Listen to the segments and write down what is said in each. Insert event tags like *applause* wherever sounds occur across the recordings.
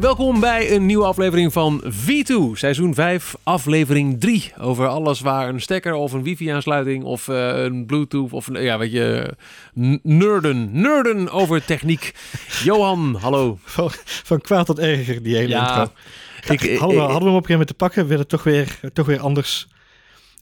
Welkom bij een nieuwe aflevering van V2, seizoen 5, aflevering 3. Over alles waar een stekker of een wifi-aansluiting of uh, een bluetooth of ja, weet je, nerden, nerden over techniek. *laughs* Johan, hallo. Van, van kwaad tot erger, die hele ja, intro. Ik, hadden, we, hadden we hem op een gegeven moment te pakken, werd het toch weer, toch weer anders.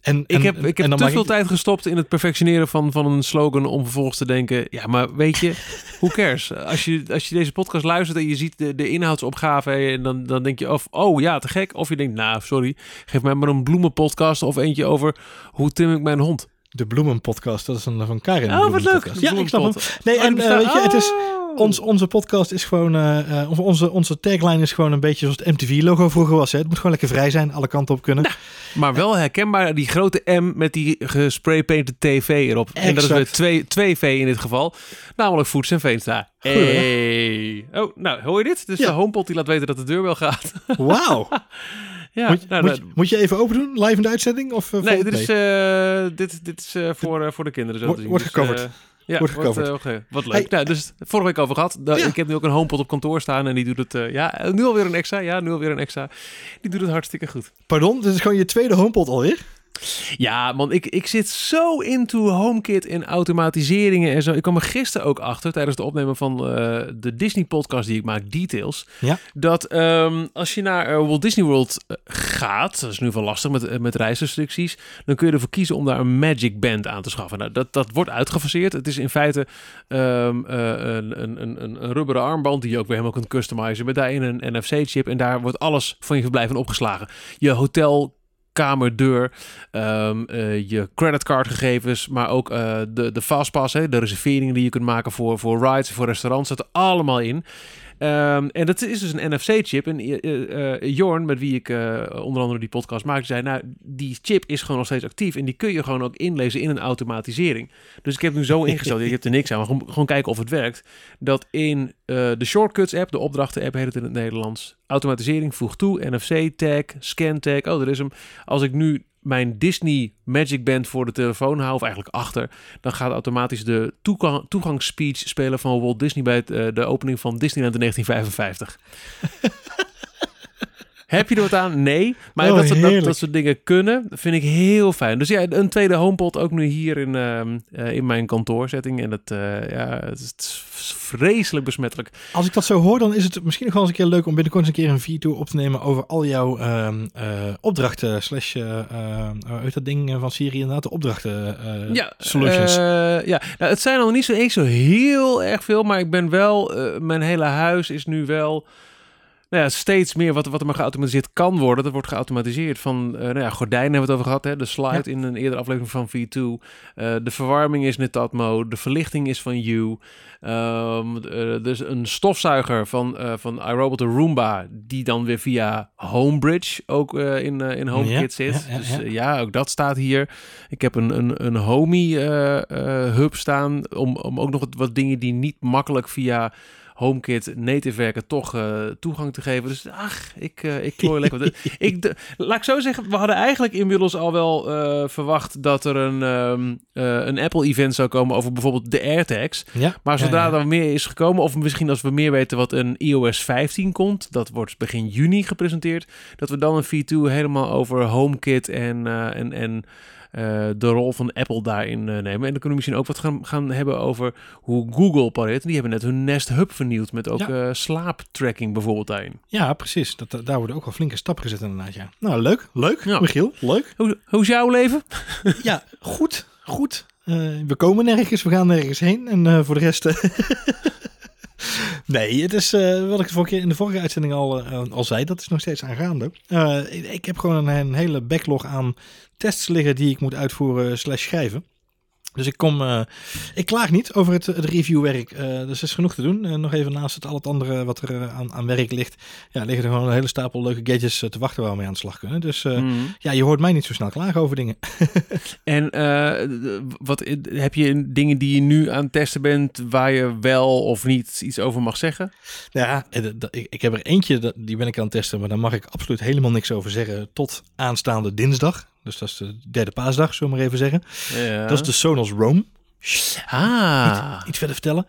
En, ik heb, ik heb te veel tijd gestopt in het perfectioneren van, van een slogan om vervolgens te denken, ja, maar weet je, *laughs* hoe cares? Als je, als je deze podcast luistert en je ziet de, de inhoudsopgave en dan, dan denk je of, oh ja, te gek. Of je denkt, nou, sorry, geef mij maar een bloemenpodcast of eentje over hoe tim ik mijn hond. De bloemenpodcast, dat is een van Karin. Oh, wat leuk. Ja, ik snap hem. Nee, en uh, weet je, het is ons, onze podcast is gewoon, uh, onze, onze tagline is gewoon een beetje zoals het MTV-logo vroeger was. Hè? Het moet gewoon lekker vrij zijn, alle kanten op kunnen. maar wel herkenbaar, die grote M met die gespraypainted TV erop. Exact. En dat is weer twee, twee V in dit geval, namelijk Voets en Veenstra. Hey. Oh, nou, hoor je dit? Dus ja. de HomePod die laat weten dat de deur wel gaat. *laughs* Wauw. Ja, moet, nou, moet, je, moet, je, even open doen, live in de uitzending? Of, uh, nee, dit is, uh, dit, dit is uh, voor, voor de kinderen. Zo wordt, wordt dus, gecoverd. Ja, wordt gecoverd. Wat, wat leuk. Hey. Nou, dus vorige week over gehad. Ja. Ik heb nu ook een HomePod op kantoor staan en die doet het... Uh, ja, nu alweer een extra. Ja, nu alweer een extra. Die doet het hartstikke goed. Pardon? Dit is gewoon je tweede HomePod alweer? Ja, man, ik, ik zit zo into HomeKit en automatiseringen en zo. Ik kwam er gisteren ook achter tijdens de opnemen van uh, de Disney-podcast die ik maak, Details. Ja? Dat um, als je naar uh, Walt Disney World uh, gaat, dat is nu wel lastig met, met reisrestricties, dan kun je ervoor kiezen om daar een Magic Band aan te schaffen. Nou, dat, dat wordt uitgefaseerd. Het is in feite um, een, een, een, een rubberen armband die je ook weer helemaal kunt customizen met daarin een NFC-chip en daar wordt alles van je verblijf opgeslagen. Je hotel kamerdeur, um, je creditcardgegevens, maar ook uh, de, de fastpass, hè, de reserveringen die je kunt maken voor, voor rides, voor restaurants, zitten allemaal in. Um, en dat is dus een NFC-chip. En uh, Jorn, met wie ik onder andere die podcast maakte, zei: Nou, die chip is gewoon nog steeds actief. En die kun je gewoon ook inlezen in een automatisering. Dus ik heb nu zo *laughs* ingesteld: je hebt er niks aan, maar gewoon, gewoon kijken of het werkt. Dat in de Shortcuts-app, de opdrachten-app heet het in het Nederlands, automatisering voegt toe, NFC-tag, scan-tag. Oh, er is hem. Als ik nu mijn Disney Magic Band voor de telefoon hou, of eigenlijk achter, dan gaat automatisch de toegang, toegangsspeech spelen van Walt Disney bij uh, de opening van Disneyland in 1955. *laughs* Heb je er wat aan? Nee. Maar oh, dat, dat, dat, soort dingen kunnen, vind ik heel fijn. Dus ja, een tweede HomePod ook nu hier in, uh, in mijn kantoorzetting. En dat, uh, ja, het is vreselijk besmettelijk. Als ik dat zo hoor, dan is het misschien nog wel eens een keer leuk om binnenkort eens een keer een video op te nemen over al jouw uh, opdrachten. Slash, uit dat ding van Siri inderdaad, de opdrachten ja, solutions. ja, nou, het zijn al niet zo eens zo heel erg veel, maar ik ben wel, mijn hele huis is nu wel nou ja, steeds meer wat, wat er maar geautomatiseerd kan worden. Dat wordt geautomatiseerd. Van uh, nou ja, gordijnen hebben we het over gehad. Hè? De slide in een eerdere aflevering van V2. Uh, eh, de verwarming is Netatmo. De verlichting is van You. Um, uh, dus een stofzuiger van, van iRobot de Roomba. Die dan weer via Homebridge ook in, in HomeKit zit. Ja, dus ja, ook dat staat hier. Ik heb een, een, een Homey hub staan. Om, om ook nog wat, wat dingen die niet makkelijk via HomeKit native werken toch uh, toegang te geven. Dus ach, ik, uh, ik klooi lekker. *laughs* ik, de, laat ik zo zeggen, we hadden eigenlijk inmiddels al wel uh, verwacht dat er een, um, een Apple-event zou komen over bijvoorbeeld de AirTags. Ja, maar zodra ja, ja. er meer is gekomen, of misschien als we meer weten wat een iOS 15 komt, dat wordt begin juni gepresenteerd, dat we dan een V2 helemaal over HomeKit en, en, en de rol van Apple daarin uh, nemen. En dan kunnen we misschien ook wat gaan, gaan hebben over hoe Google pareert. Die hebben net hun Nest Hub vernieuwd met ook ja. uh, slaaptracking bijvoorbeeld daarin. Ja, precies. Dat, daar worden ook wel flinke stappen gezet inderdaad. Ja. Nou, leuk. Leuk, ja. Michiel. Leuk. Hoe, hoe is jouw leven? *laughs* ja, goed. Goed. we komen nergens, we gaan nergens heen. En voor de rest... *laughs* *laughs* Nee, het is uh, wat ik in de vorige uitzending al, uh, al zei, dat is nog steeds aangaande. Uh, ik, ik, heb gewoon een, een, hele backlog aan tests liggen die ik moet uitvoeren slash schrijven. Dus ik kom, uh, ik klaag niet over het, het reviewwerk. Uh, dus er is genoeg te doen. Uh, nog even naast het al het andere wat er aan, aan, werk ligt, ja, liggen er gewoon een hele stapel leuke gadgets te wachten waar we mee aan de slag kunnen. Dus mm. ja, je hoort mij niet zo snel klagen over dingen. *laughs* en wat heb je dingen die je nu aan het testen bent, waar je wel of niet iets over mag zeggen? Ja, ik, ik heb er eentje, die ben ik aan het testen, maar daar mag ik absoluut helemaal niks over zeggen tot aanstaande dinsdag. Dus dat is de derde paasdag, zullen we maar even zeggen. Ja. Dat is de Sonos Roam. Ah. Niet, iets verder vertellen.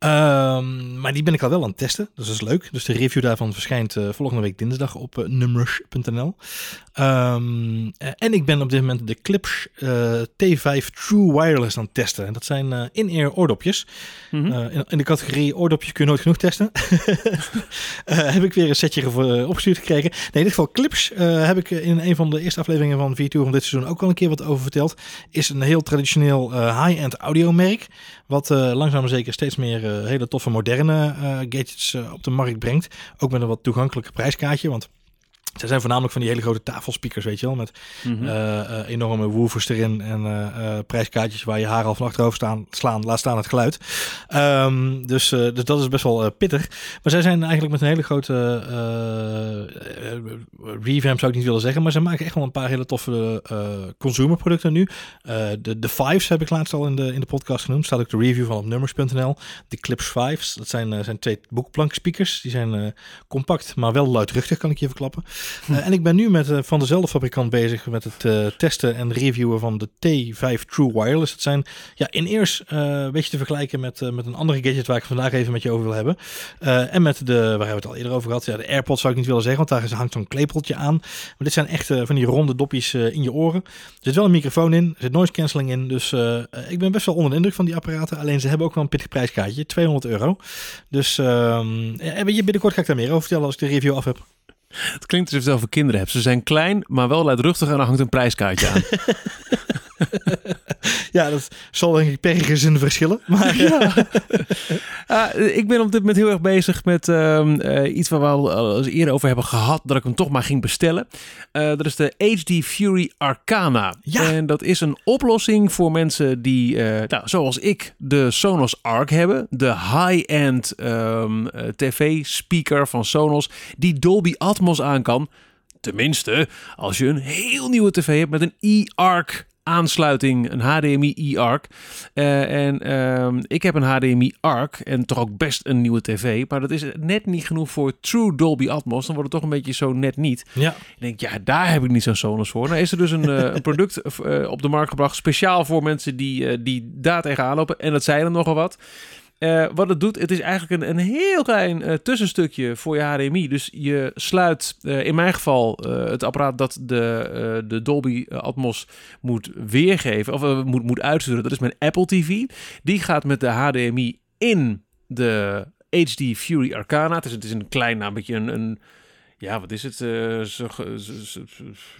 Ehm, maar die ben ik al wel aan het testen. Dus dat is leuk. Dus de review daarvan verschijnt uh, volgende week dinsdag op uh, numbers.nl. Um, en ik ben op dit moment de Clips uh, T5 True Wireless aan het testen. En dat zijn in-ear oordopjes. Mm -hmm. in, in, de categorie oordopjes kun je nooit genoeg testen. *laughs* heb ik weer een setje opgestuurd gekregen. Nee, in dit geval Clips heb ik in een van de eerste afleveringen van V2 van dit seizoen ook al een keer wat over verteld. Is een heel traditioneel high-end audiomerk. Wat langzaam maar zeker steeds meer hele toffe moderne uh, gadgets op de markt brengt. Ook met een wat toegankelijker prijskaartje. Want ze zijn voornamelijk van die hele grote tafelspeakers, weet je wel. Met mm -hmm. uh, uh, enorme woofers erin en uh, prijskaartjes waar je haar al van achterover staan, slaan. Laat staan het geluid. Um, dus, dus dat is best wel pittig. Maar zij zijn eigenlijk met een hele grote revamp, zou ik niet willen zeggen. Maar ze maken echt wel een paar hele toffe consumerproducten nu. de, de Fives heb ik laatst al in de, in de podcast genoemd. Staat ook de review van op nummers.nl. De Clips Fives, dat zijn, zijn twee boekplank speakers. Die zijn compact, maar wel luidruchtig, kan ik je verklappen. Uh, en ik ben nu met, uh, van dezelfde fabrikant bezig met het uh, testen en reviewen van de T5 True Wireless. Het zijn ja, in eerst een beetje te vergelijken met, met een andere gadget waar ik vandaag even met je over wil hebben. en met de, waar hebben we het al eerder over gehad, ja, de AirPods zou ik niet willen zeggen, want daar hangt zo'n klepeltje aan. Maar dit zijn echt van die ronde dopjes in je oren. Er zit wel een microfoon in, er zit noise cancelling in. Dus ik ben best wel onder de indruk van die apparaten. Alleen ze hebben ook wel een pittig prijskaartje, 200 euro. Dus um, ja, binnenkort ga ik daar meer over vertellen als ik de review af heb. Het klinkt alsof je zelf kinderen hebt. Ze zijn klein, maar wel luidruchtig en er hangt een prijskaartje aan. *laughs* *laughs* ja, dat zal denk ik per gezin verschillen. Maar ja. uh, *laughs* ik ben op dit moment heel erg bezig met uh, uh, iets waar we al eens eerder over hebben gehad, dat ik hem toch maar ging bestellen. dat is de HD Fury Arcana. Ja. En dat is een oplossing voor mensen die, nou, zoals ik, de Sonos Arc hebben. De high-end um, tv-speaker van Sonos, die Dolby Atmos aan kan. Tenminste, als je een heel nieuwe tv hebt met een e-arc aansluiting, een HDMI e-arc. Uh, en uh, ik heb een HDMI arc en toch ook best een nieuwe tv, maar dat is net niet genoeg voor true Dolby Atmos. Dan wordt het toch een beetje zo net niet. Ja. Ik denk, ja, daar heb ik niet zo'n Sonos voor. Nou is er dus een, een product uh, op de markt gebracht, speciaal voor mensen die, die daar tegenaan lopen. En dat zijn er nogal wat. Uh, wat het doet, het is eigenlijk een, een heel klein uh, tussenstukje voor je HDMI. Dus je sluit uh, in mijn geval het apparaat dat de, de Dolby Atmos moet weergeven, of moet, moet uitsturen. Dat is mijn Apple TV. Die gaat met de HDMI in de HD Fury Arcana. Is, het is een klein, nou, beetje een, een ja, wat is het? Uh, zo, zo, zo,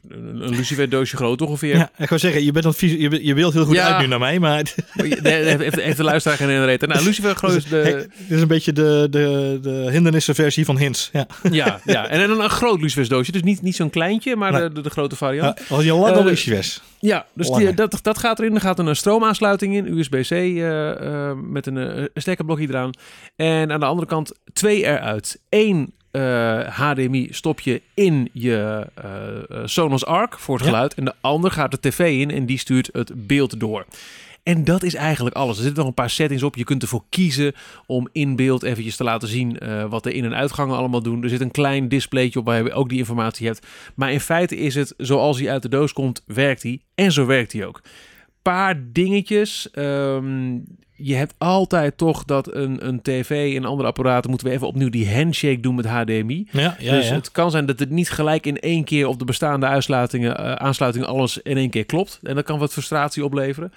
een lucifer doosje groot ongeveer. Ja, ik zou zeggen, je, bent vies, je, je beeld heel goed ja. uit nu naar mij, maar... heeft, heeft de luisteraar geen reden. Nou, lucifer groot *laughs* is de... Dit is een beetje de, de, de hindernissenversie van Hints. Ja, ja, ja. en dan een groot lucifers doosje. Dus niet, niet zo'n kleintje, maar de, de, de, grote variant. Ja, als je lange uh, lucifers. Ja, dus die, dat, dat gaat erin. Er gaat een stroomaansluiting in, USB-C uh, uh, met een, een stekkerblokje eraan. En aan de andere kant twee eruit. Eén uh, HDMI stop je in je uh, Sonos Arc voor het geluid. En de ander gaat de tv in en die stuurt het beeld door. En dat is eigenlijk alles. Er zitten nog een paar settings op. Je kunt ervoor kiezen om in beeld eventjes te laten zien uh, wat de in- en uitgangen allemaal doen. Er zit een klein displaytje op waar je ook die informatie hebt. Maar in feite is het zoals hij uit de doos komt, werkt hij. En zo werkt hij ook. Paar dingetjes. Um, je hebt altijd toch dat een, een tv en andere apparaten moeten we even opnieuw die handshake doen met HDMI. Ja, ja, dus ja. het kan zijn dat het niet gelijk in één keer op de bestaande aansluitingen, uh, aansluitingen alles in één keer klopt. En dat kan wat frustratie opleveren.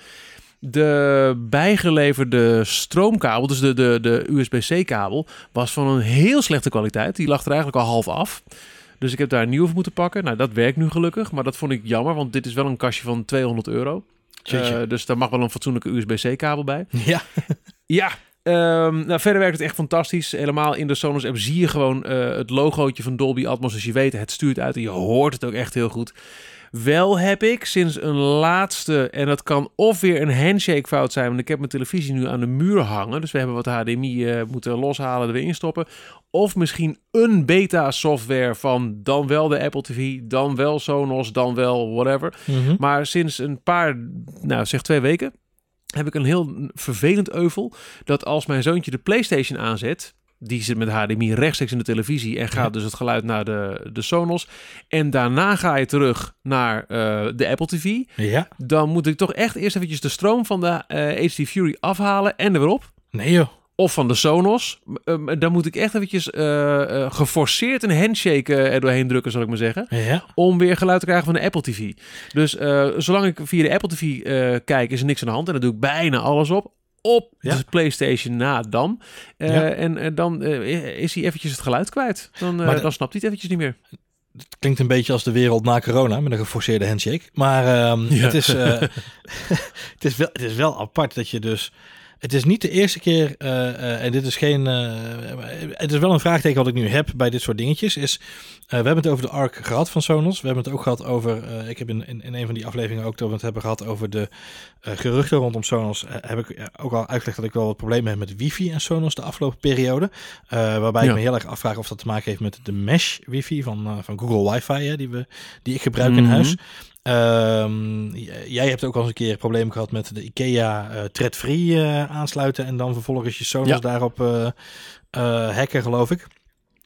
De bijgeleverde stroomkabel, dus de, de, de USB-C kabel, was van een heel slechte kwaliteit. Die lag er eigenlijk al half af. Dus ik heb daar een nieuwe voor moeten pakken. Nou, dat werkt nu gelukkig, maar dat vond ik jammer, want dit is wel een kastje van 200 euro. Uh, dus daar mag wel een fatsoenlijke USB-C-kabel bij. *laughs* Ja. ja. Um, nou, verder werkt het echt fantastisch. Helemaal in de Sonos app zie je gewoon uh, het logootje van Dolby Atmos. Dus je weet, het stuurt uit en je hoort het ook echt heel goed. Wel heb ik sinds een laatste, en dat kan of weer een handshake fout zijn, want ik heb mijn televisie nu aan de muur hangen. Dus we hebben wat HDMI uh, moeten loshalen, er weer instoppen. Of misschien een beta software van dan wel de Apple TV, dan wel Sonos, dan wel whatever. Mhm. Mm -hmm. Maar sinds een paar, nou zeg twee weken, heb ik een heel vervelend euvel. Dat als mijn zoontje de PlayStation aanzet, Die zit met HDMI rechtstreeks in de televisie en gaat dus het geluid naar de, de Sonos. En daarna ga je terug naar eh, de Apple TV. Ja. Dan moet ik toch echt eerst eventjes de stroom van de eh, HD Fury afhalen en er weer op. Nee joh. Of van de Sonos. Um, dan moet ik echt eventjes eh, eh, geforceerd een handshake eh, er doorheen drukken, zal ik maar zeggen. Ja. Om weer geluid te krijgen van de Apple TV. Dus eh, zolang ik via de Apple TV eh, kijk, is er niks aan de hand. En dan doe ik bijna alles op. Op Ja. de PlayStation na dan. Eh, Ja. En eh, dan eh, is hij eventjes het geluid kwijt. Dan, de- dan snapt hij het eventjes niet meer. Het klinkt een beetje als de wereld na corona met een geforceerde handshake. Maar ehm, Ja. het, is, *laughs* *laughs* het, is wel, het is wel apart dat je dus. Het is niet de eerste keer, eh, eh, en dit is geen. eh, het is wel een vraagteken wat ik nu heb bij dit soort dingetjes. Is, we hebben het over de ARC gehad van Sonos. We hebben het ook gehad over. ik heb in, in, in een van die afleveringen ook dat we het hebben gehad over de geruchten rondom Sonos. heb ik ook al uitgelegd dat ik wel wat problemen heb met wifi en Sonos de afgelopen periode. Waarbij Ja. ik me heel erg afvraag of dat te maken heeft met de mesh wifi van, van Google Wifi, hè, die, we, die ik gebruik in Mhm. huis. Ehm, jij hebt ook al eens een keer een probleem gehad met de IKEA eh thread-free eh, aansluiten en dan vervolgens je Sonos Ja. daarop eh eh, hacken, geloof ik.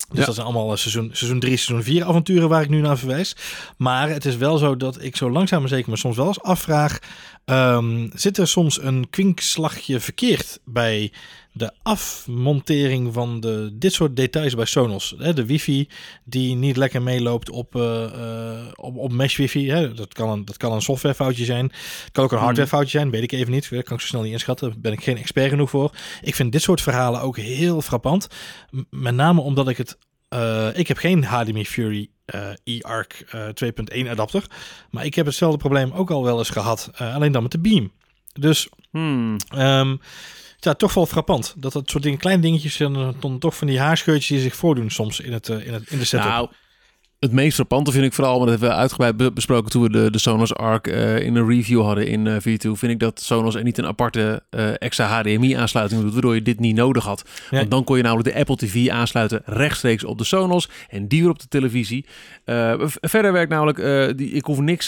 Dus Ja. dat zijn allemaal seizoen, seizoen 3, seizoen 4 avonturen waar ik nu naar verwijs. Maar het is wel zo dat ik zo langzaam maar zeker me soms wel eens afvraag... ehm, zit er soms een kwinkslagje verkeerd bij de afmontering van de, dit soort details bij Sonos? Hè, de wifi die niet lekker meeloopt op, eh, op, op mesh wifi. Hè? Dat, kan een, dat kan een softwarefoutje zijn. Het kan ook een hardwarefoutje zijn, weet ik even niet. Dat kan ik zo snel niet inschatten. Daar ben ik geen expert genoeg voor. Ik vind dit soort verhalen ook heel frappant. M- met name omdat ik het... eh, ik heb geen HDMI Fury eARC eh 2.1 adapter. Maar ik heb hetzelfde probleem ook al wel eens gehad. eh, alleen dan met de Beam. Dus Hmm. Ehm ja, toch wel frappant. Dat dat soort dingen, kleine dingetjes zijn dan, toch van die haarscheurtjes die zich voordoen soms in, het, eh, in, het, in de setup. Nou, het meest frappante vind ik vooral, maar dat hebben we uitgebreid be- besproken toen we de, de Sonos Arc eh, in een review hadden in eh V2, vind ik dat Sonos er niet een aparte eh, extra HDMI-aansluiting doet, waardoor je dit niet nodig had. Ja. Want dan kon je namelijk de Apple TV aansluiten rechtstreeks op de Sonos en die weer op de televisie. Verder werkt namelijk, die, ik hoef niks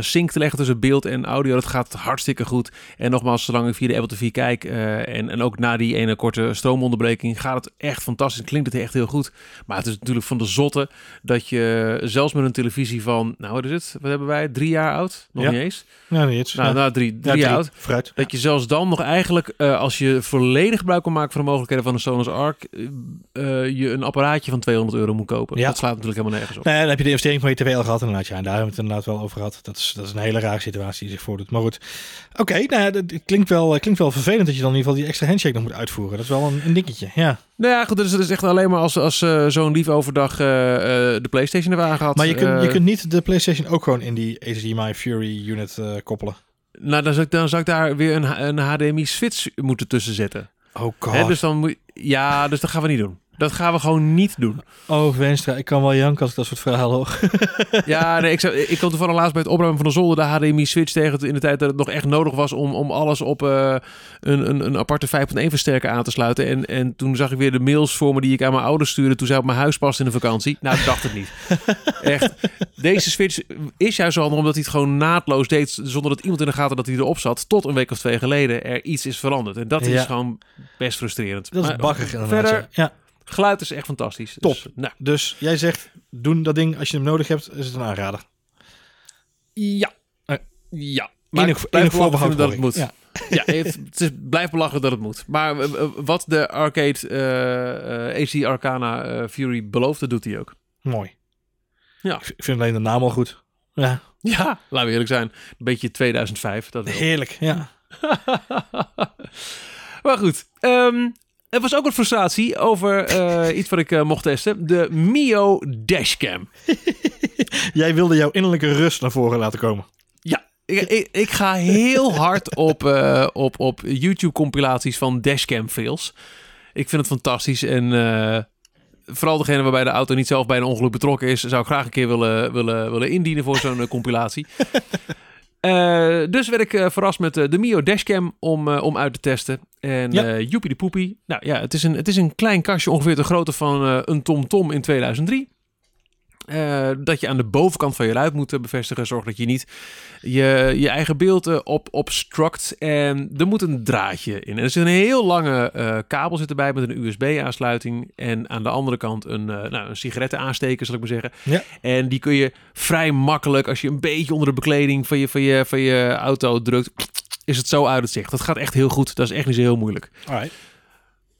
sync te leggen tussen beeld en audio. Dat gaat hartstikke goed. En nogmaals, zolang ik via de Apple TV kijk en, en ook na die ene korte stroomonderbreking gaat het echt fantastisch. Klinkt het echt heel goed. Maar het is natuurlijk van de zotte dat je zelfs met een televisie van, nou wat is het? Wat hebben wij? Drie jaar oud? Nog Ja. niet eens? nou, niet eens. Nou, Ja. nou drie, Ja, drie jaar oud. Fruit. Dat je zelfs dan nog eigenlijk, eh, als je volledig gebruik kan maken van de mogelijkheden van een Sonos Arc, eh, eh, je een apparaatje van 200 euro moet kopen. Ja. Dat slaat natuurlijk helemaal nergens op. Nee, dan heb je de investering van je tv al gehad inderdaad. Ja, en daar hebben we het inderdaad wel over gehad. Dat is, dat is een hele rare situatie die zich voordoet. Maar goed. Oké, nou ja, dat het klinkt wel, klinkt wel vervelend dat je dan in ieder geval die extra handshake nog moet uitvoeren. Dat is wel een, een dingetje, ja. Nou ja, goed, dus het is echt alleen maar als, als zo'n lief overdag de PlayStation er aangehad. Maar je kunt, je Eh, kunt niet de PlayStation ook gewoon in die HDMI Fury unit eh, koppelen. Nou, dan zou, ik, dan zou ik daar weer een, een HDMI-switch moeten tussen zetten. Oh god. Hè, dus dan moet ja, dus dat gaan we niet doen. Dat gaan we gewoon niet doen. Oh Wenstra, ik kan wel janken als ik dat soort verhalen hoor. *laughs* Ja, nee, ik, zou, ik kwam toevallig laatst bij het opruimen van de zolder de HDMI-switch tegen in de tijd dat het nog echt nodig was om, om alles op eh, een, een, een aparte 5.1 versterker aan te sluiten. En, en toen zag ik weer de mails voor me die ik aan mijn ouders stuurde toen zij op mijn huis past in de vakantie. Nou, ik dacht het niet. *laughs* Echt. Deze switch is juist zo handig omdat hij het gewoon naadloos deed zonder dat iemand in de gaten dat hij erop zat. Tot een week of twee geleden er iets is veranderd. En dat Ja. is gewoon best frustrerend. Dat is Maar inderdaad. Verder, ja. Ja. geluid is echt fantastisch. Top. Dus, nou, Dus jij zegt, doen dat ding als je hem nodig hebt, is het een aanrader. ja. Eh, ja. Maar Enig, enig voorbehoud dat het moet. Ja, het, het is, blijf belachelijk dat het moet. Maar eh, eh, wat de arcade AC Arcana Fury beloofde, doet hij ook. Ja, mooi. Ja. Ik vind alleen de naam al goed. Ja, Ja, laten we eerlijk zijn. Een beetje 2005. Dat heerlijk. Ja. *laughs* maar goed. ehm, er was ook wat frustratie over eh, iets wat ik eh, mocht testen. De Mio Dashcam. *laughs* Jij wilde jouw innerlijke rust naar voren laten komen. Ja, ik, ik, ik ga heel hard op, eh, op, op YouTube-compilaties van dashcam fails. Ik vind het fantastisch en vooral degene waarbij de auto niet zelf bij een ongeluk betrokken is, zou ik graag een keer willen, willen, willen indienen voor zo'n compilatie. *laughs* Eh, dus werd ik eh, verrast met eh, de Mio Dashcam om, om uit te testen. En Ja. joepie de poepie. Nou ja, het is, een, het is een klein kastje ongeveer de grootte van een TomTom in 2003. Eh, dat je aan de bovenkant van je luid moet eh, bevestigen. Zorg dat je niet je, je eigen beeld eh, op obstruct. En er moet een draadje in. En er zit een heel lange eh, kabel zit erbij met een USB-aansluiting. En aan de andere kant een, eh nou, een sigarettenaansteker, zal ik maar zeggen. Ja. En die kun je vrij makkelijk, als je een beetje onder de bekleding van je, van je, van je auto drukt, is het zo uit het zicht. Dat gaat echt heel goed. Dat is echt niet zo heel moeilijk. Alright.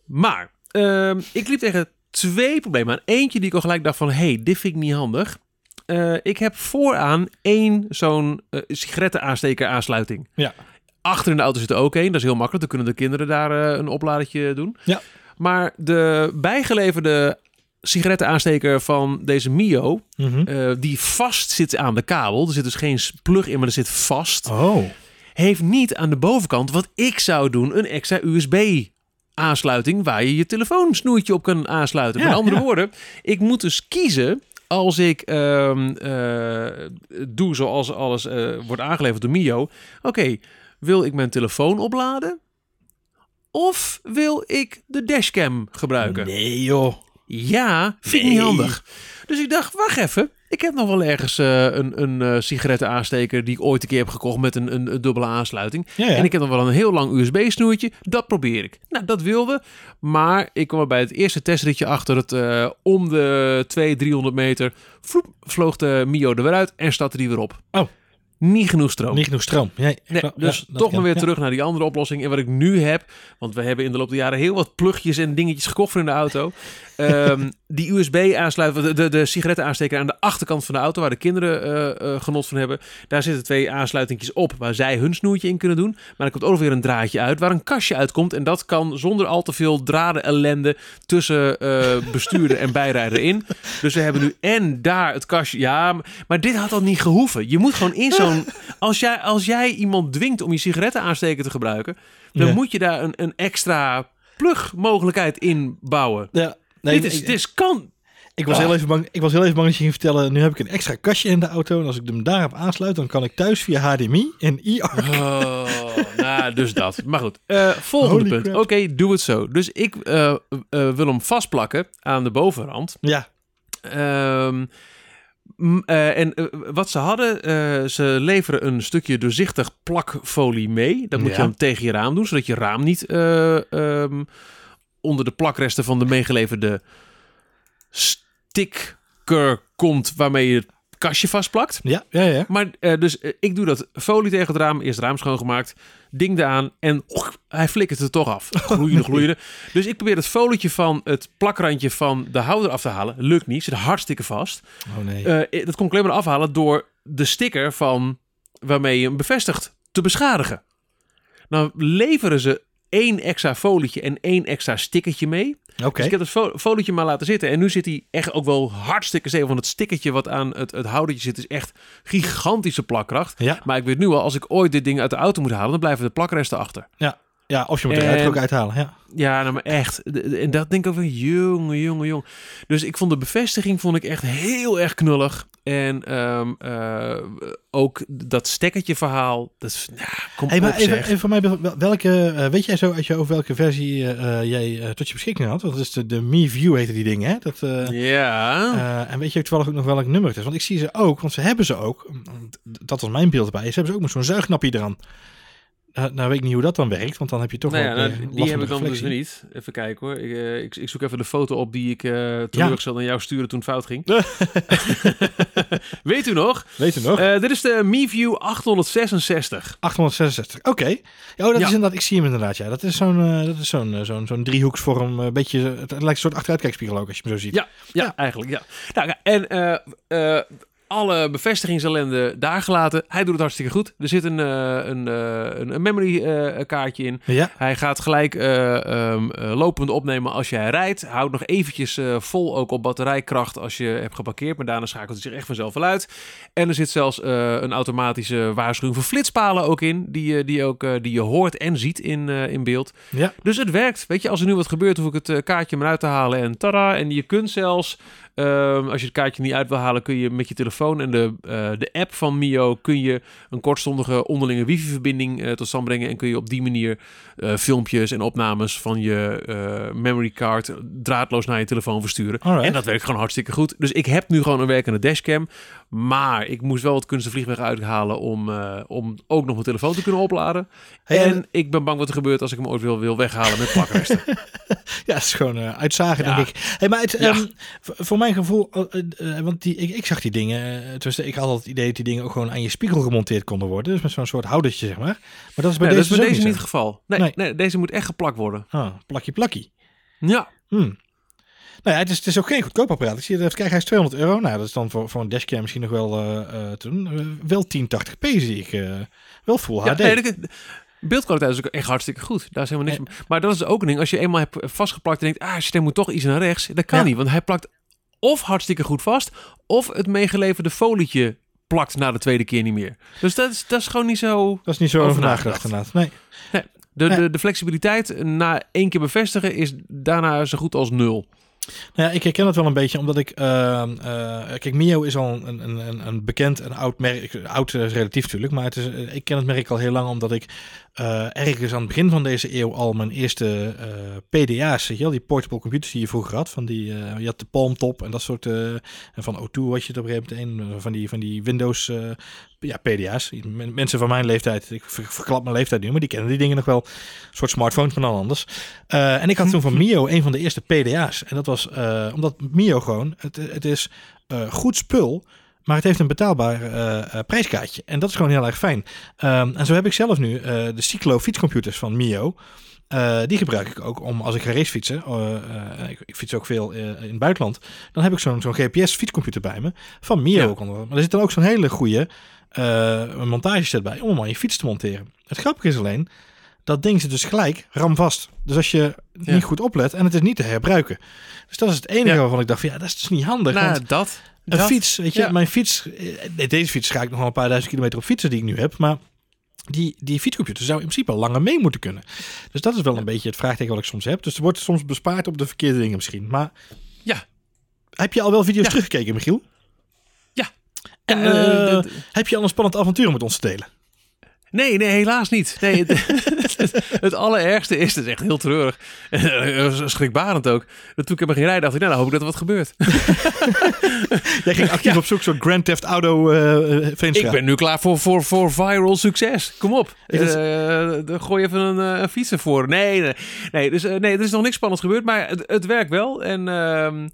Maar ehm, ik liep tegen twee problemen aan. Eentje die ik al gelijk dacht van, hey, dit vind ik niet handig. Eh, ik heb vooraan één zo'n eh sigarettenaansteker aansluiting. Ja. Achter in de auto zit er ook één. Dat is heel makkelijk. Dan kunnen de kinderen daar eh, een opladertje doen. Ja. Maar de bijgeleverde sigarettenaansteker van deze Mio, Mhm. die vast zit aan de kabel. Er zit dus geen plug in, maar er zit vast Oh. heeft niet aan de bovenkant wat ik zou doen een extra USB aansluiting waar je je telefoonsnoertje op kan aansluiten. Ja, Met andere ja. woorden, ik moet dus kiezen als ik ehm, eh, doe zoals alles eh, wordt aangeleverd door Mio. Oké, wil ik mijn telefoon opladen? Of wil ik de dashcam gebruiken? Nee, joh. Ja, vind ik Nee. niet handig. Dus ik dacht, wacht even. Ik heb nog wel ergens eh, een, een eh sigarettenaansteker die ik ooit een keer heb gekocht met een, een, een dubbele aansluiting. Ja, ja. En ik heb nog wel een heel lang USB-snoertje. Dat probeer ik. Nou, dat wilde. Maar ik kwam er bij het eerste testritje achter het eh, om de 200, 300 meter. Vloep, vloog de Mio er weer uit en startte die weer op. Oh. Niet genoeg stroom. Niet genoeg stroom. Nee, Nee, ja, dus toch maar weer terug naar die andere oplossing. En wat ik nu heb, want we hebben in de loop der jaren heel wat plugjes en dingetjes gekocht voor in de auto. *laughs* Ehm, die USB aansluiten, de, de, de sigarettenaansteker aan de achterkant van de auto, waar de kinderen eh, eh, genot van hebben. Daar zitten twee aansluitingjes op, waar zij hun snoertje in kunnen doen. Maar er komt ook weer een draadje uit, waar een kastje uitkomt. En dat kan zonder al te veel draden ellende tussen eh, bestuurder en bijrijder in. Dus we hebben nu en daar het kastje. Ja, maar- maar dit had al niet gehoeven. Je moet gewoon in zo'n... Als jij, als jij iemand dwingt om je sigarettenaansteker te gebruiken... dan Ja. moet je daar een, een extra plugmogelijkheid in bouwen. Ja. Nee, dit, is, ik, dit is kan... ik, was Ah. heel even bang, ik was heel even bang dat je ging vertellen... nu heb ik een extra kastje in de auto... en als ik hem daarop aansluit... dan kan ik thuis via HDMI en IR... Oh, nou, dus dat. Maar goed, eh, volgende Holy punt. crap. Oké, doe het zo. Dus ik eh, eh, wil hem vastplakken aan de bovenrand. Ja. Ehm, eh, en eh, wat ze hadden, eh, ze leveren een stukje doorzichtig plakfolie mee. Dat moet Ja. je dan tegen je raam doen, zodat je raam niet eh, ehm, onder de plakresten van de meegeleverde sticker komt waarmee je het kastje vastplakt. Ja, ja, ja. Maar eh, dus eh, ik doe dat folie tegen het raam, eerst het raam schoongemaakt, ding eraan en och, hij flikkert er toch af. *laughs* Gloeiende, gloeiende. Dus ik probeer het folietje van het plakrandje van de houder af te halen. Lukt niet, zit hartstikke vast. Oh nee. Eh, dat kon ik alleen maar afhalen door de sticker van waarmee je hem bevestigt te beschadigen. Nou leveren ze één extra folietje en één extra stickertje mee. Oké. Dus ik heb het fo- folietje maar laten zitten. En nu zit hij echt ook wel hartstikke zeker. Want het stickertje wat aan het, het houdertje zit is echt gigantische plakkracht. Ja. Maar ik weet nu al, als ik ooit dit ding uit de auto moet halen, dan blijven de plakresten achter. ja, of je moet eruit er ook uithalen. Ja. Ja, nou maar echt. En dat denk ik ook van, jongen, jongen, jongen. Dus ik vond de bevestiging vond ik echt heel erg knullig. En ehm, eh, ook dat stekkertje verhaal. Dat is, nou, kom Hey, maar op even, even voor mij, wel- welke, eh, weet jij zo uit je over welke versie eh, jij tot je beschikking had? Want dat is de, de Mi View heette die dingen, hè? Dat, Ja. en weet je toevallig ook nog welk nummer het is? Want ik zie ze ook, want ze hebben ze ook. Dat was mijn beeld erbij. Ze hebben ze ook met zo'n zuignapje eraan. Eh, nou weet ik niet hoe dat dan werkt, want dan heb je toch Nou ja, nou, die last heb ik dan dus reflectie. niet. Even kijken hoor. Ik, eh, ik, ik zoek even de foto op die ik eh teleurgesteld aan jou stuurde toen het fout ging. *laughs* *laughs* Weet u nog? Weet je nog? Dit is de MiView 866. 866. Oké. Ja, oh, dat Ja. is inderdaad, ik zie hem inderdaad. Ja, dat is zo'n dat is zo'n zo'n zo'n driehoeksvorm. Een beetje, het lijkt een soort achteruitkijkspiegel ook als je hem zo ziet. Ja, ja, Ja. eigenlijk ja. Nou, en alle bevestigingsellende daar gelaten. Hij doet het hartstikke goed. Er zit een, eh, een, eh, een, memory eh, kaartje in. Ja. Hij gaat gelijk eh, ehm, eh, lopend opnemen als jij rijdt. Houdt nog eventjes vol ook op batterijkracht als je hebt geparkeerd. Maar daarna schakelt hij zich echt vanzelf wel uit. En er zit zelfs een automatische waarschuwing voor flitspalen ook in. Die, je- die, ook, die je hoort en ziet in, in beeld. Ja. Dus het werkt. Weet je, als er nu wat gebeurt, hoef ik het kaartje maar uit te halen en tada. En je kunt zelfs Ehm, als je het kaartje niet uit wil halen, kun je met je telefoon en de, eh, de app van Mio kun je een kortstondige onderlinge wifi-verbinding eh, tot stand brengen en kun je op die manier eh, filmpjes en opnames van je memory card draadloos naar je telefoon versturen. Alright. En dat werkt gewoon hartstikke goed. Dus ik heb nu gewoon een werkende dashcam, maar ik moest wel wat kunst de vliegweg uithalen om, om ook nog mijn telefoon te kunnen opladen. Hey, en en- ik ben bang wat er gebeurt als ik hem ooit wil, wil weghalen met plakresten. *laughs* Ja, het is gewoon uitzagen, Ja. denk ik. Hey, maar het, Ja. ehm, voor, voor mijn gevoel, eh, eh, want die, ik, ik zag die dingen, uh, tenminste, ik had al het idee dat die dingen ook gewoon aan je spiegel gemonteerd konden worden. Dus met zo'n soort houdertje, zeg maar. Maar dat is bij Nee, deze, dat is bij dus deze niet het geval. Nee, Nee. nee. deze moet echt geplakt worden. Ah, plakje plakkie. Ja, Hmm. Nou ja, het is, het is ook geen goedkoop apparaat. Ik zie kijken, hij is 200 euro. Nou, dat is dan voor, voor een dashcam misschien nog wel eh, eh, te doen. Eh, wel 1080p zie ik. eh, wel full ja HD. nee, de beeldkwaliteit is ook echt hartstikke goed. Daar is helemaal niks. Maar dat is ook een ding. Als je eenmaal hebt vastgeplakt en denkt, ah, hij moet toch iets naar rechts. Dat kan Ja. niet, want hij plakt of hartstikke goed vast, of het meegeleverde folietje plakt na de tweede keer niet meer. Dus dat is, dat is gewoon niet zo... dat is niet zo Over nagedacht inderdaad. Nee. De, Nee. de, de flexibiliteit na één keer bevestigen is daarna zo goed als nul. Nou ja, ik herken het wel een beetje, omdat ik... ehm, eh, kijk, Mio is al een, een, een, bekend en oud merk. Oud is relatief natuurlijk, maar het is, eh, ik ken het merk al heel lang, omdat ik eh, ergens aan het begin van deze eeuw al mijn eerste eh, PDA's, wel, die portable computers die je vroeger had, van die, eh, je had de Palm Top en dat soort, eh, en van O2 was je het op een gegeven moment eh, van die, van die Windows, eh, ja, PDA's. Men- Mensen van mijn leeftijd, ik ver- verklap mijn leeftijd nu, maar die kennen die dingen nog wel. Een soort smartphones, maar dan anders. Eh, en ik had toen van *laughs* Mio een van de eerste PDA's. En dat was eh, omdat Mio gewoon, het, het is eh, goed spul, maar het heeft een betaalbaar prijskaartje. En dat is gewoon heel erg fijn. Ehm, en zo heb ik zelf nu de Cyclo fietscomputers van Mio. Die gebruik ik ook om als ik ga racefietsen. ik, ik fiets ook veel in het buitenland. Dan heb ik zo'n zo'n GPS fietscomputer bij me. Van Mio Ja. Maar er zit dan ook zo'n hele goede eh montageset bij om hem aan je fiets te monteren. Het grappige is alleen, dat ding zit dus gelijk ramvast. Dus als je Ja. niet goed oplet en het is niet te herbruiken. Dus dat is het enige Ja. waarvan ik dacht van ja, dat is dus niet handig. want Nou, dat. een dat- fiets, weet je, ja. mijn fiets, eh, deze fiets ga ik nog wel een paar duizend kilometer op fietsen die ik nu heb, maar die, die fietscomputer zou in principe al langer mee moeten kunnen. Dus dat is wel een beetje het vraagteken wat ik soms heb. Dus er wordt soms bespaard op de verkeerde dingen misschien. Maar Ja. heb je al wel video's teruggekeken, Michiel? En eh, eh, heb je al een spannend avontuur met ons te delen? Nee, nee, helaas niet. Nee, het, *laughs* het allerergste is, het is echt heel treurig. En schrikbarend ook. Dat toen ik hem ging rijden, dacht ik, nou, dan hoop ik dat er wat gebeurt. *laughs* Jij ging actief Ja. op zoek zo'n Grand Theft Auto eh eh, Veenstra. Ik ben nu klaar voor, voor, voor viral succes. Kom op. Eh, dan gooi even een, eh, een fiets ervoor. Nee, nee. nee, dus, eh, nee, er is nog niks spannends gebeurd, maar het, het werkt wel. En ehm, eh,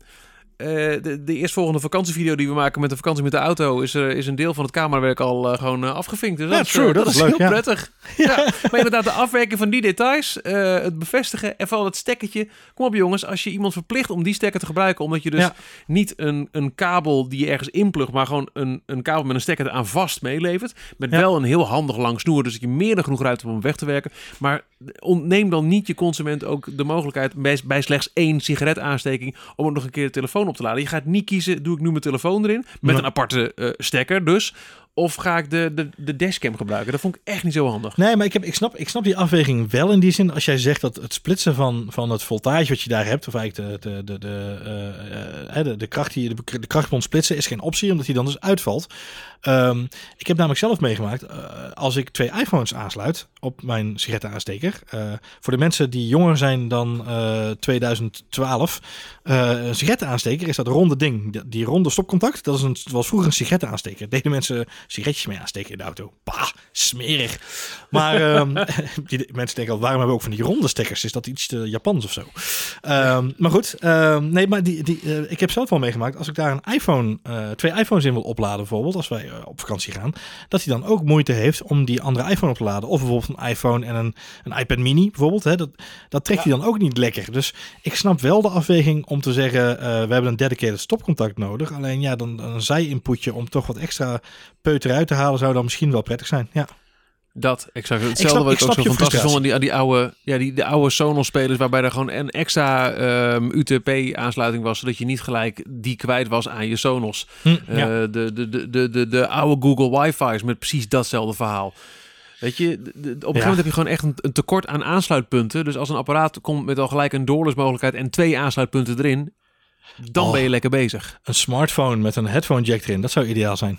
de, de eerstvolgende vakantievideo die we maken met de vakantie met de auto... is, er is een deel van het camerawerk al eh, gewoon eh, afgevinkt. Dus dat, is, true, eh, dat is leuk, heel ja. prettig. Ja. Maar inderdaad, de afwerking van die details, eh, het bevestigen en vooral het stekkertje. Kom op jongens, als je iemand verplicht om die stekker te gebruiken... omdat je dus Ja. niet een, een kabel die je ergens inplugt... maar gewoon een, een kabel met een stekker er aan vast meelevert... met wel een heel handig lang snoer... dus dat je meer dan genoeg ruimte hebt om weg te werken. Maar ontneem dan niet je consument ook de mogelijkheid... bij, bij slechts één sigaretaansteking... om ook nog een keer de telefoon op te laden. Je gaat niet kiezen, doe ik nu mijn telefoon erin... met een aparte eh, stekker dus... Of ga ik de, de, de dashcam gebruiken? Dat vond ik echt niet zo handig. Nee, maar ik, heb, ik, snap, ik snap die afweging wel in die zin. Als jij zegt dat het splitsen van, van het voltage wat je daar hebt, of eigenlijk de, de, de, de, eh, eh, de, de kracht die je, de, de krachtbron splitsen, is geen optie, omdat die dan dus uitvalt. Ehm, ik heb namelijk zelf meegemaakt, eh, als ik twee iPhones aansluit op mijn sigarettenaansteker. eh voor de mensen die jonger zijn dan eh 2012, eh een sigarettenaansteker is dat ronde ding. Die, ronde stopcontact, dat, is een, was vroeger een sigarettenaansteker. *laughs* Deden mensen sigaretjes mee aansteken in de auto. Bah, smerig. Maar *laughs* ehm, *laughs* die, mensen denken al, waarom hebben we ook van die ronde stekkers? Is dat iets te Japans of zo? Ehm, maar goed, nee, maar die, die, ik heb zelf wel meegemaakt, als ik daar een iPhone, twee iPhones in wil opladen bijvoorbeeld, als wij op vakantie gaan, dat hij dan ook moeite heeft om die andere iPhone op te laden. Of bijvoorbeeld een iPhone en een, een iPad mini bijvoorbeeld. Hè, dat, dat trekt hij dan ook niet lekker. Dus ik snap wel de afweging om te zeggen, eh, we hebben een dedicated stopcontact nodig. Alleen ja, dan dan een zij-inputje om toch wat extra peuter uit te halen, zou dan misschien wel prettig zijn. Ja. Dat, exact. Hetzelfde snap- wat ik ik ook zo fantastisch vond aan die, aan die oude, ja, die, de oude Sonos-spelers, waarbij er gewoon een extra ehm, UTP-aansluiting was, zodat je niet gelijk die kwijt was aan je Sonos. Hm, Eh, de, de, de, de, de, de oude Google Wi-Fi's met precies datzelfde verhaal. Weet je, op een gegeven moment heb je gewoon echt een, tekort aan aansluitpunten. Dus als een apparaat komt met al gelijk een doorlesmogelijkheid en twee aansluitpunten erin, Dan Oh. ben je lekker bezig. Een smartphone met een headphone jack erin, dat zou ideaal zijn.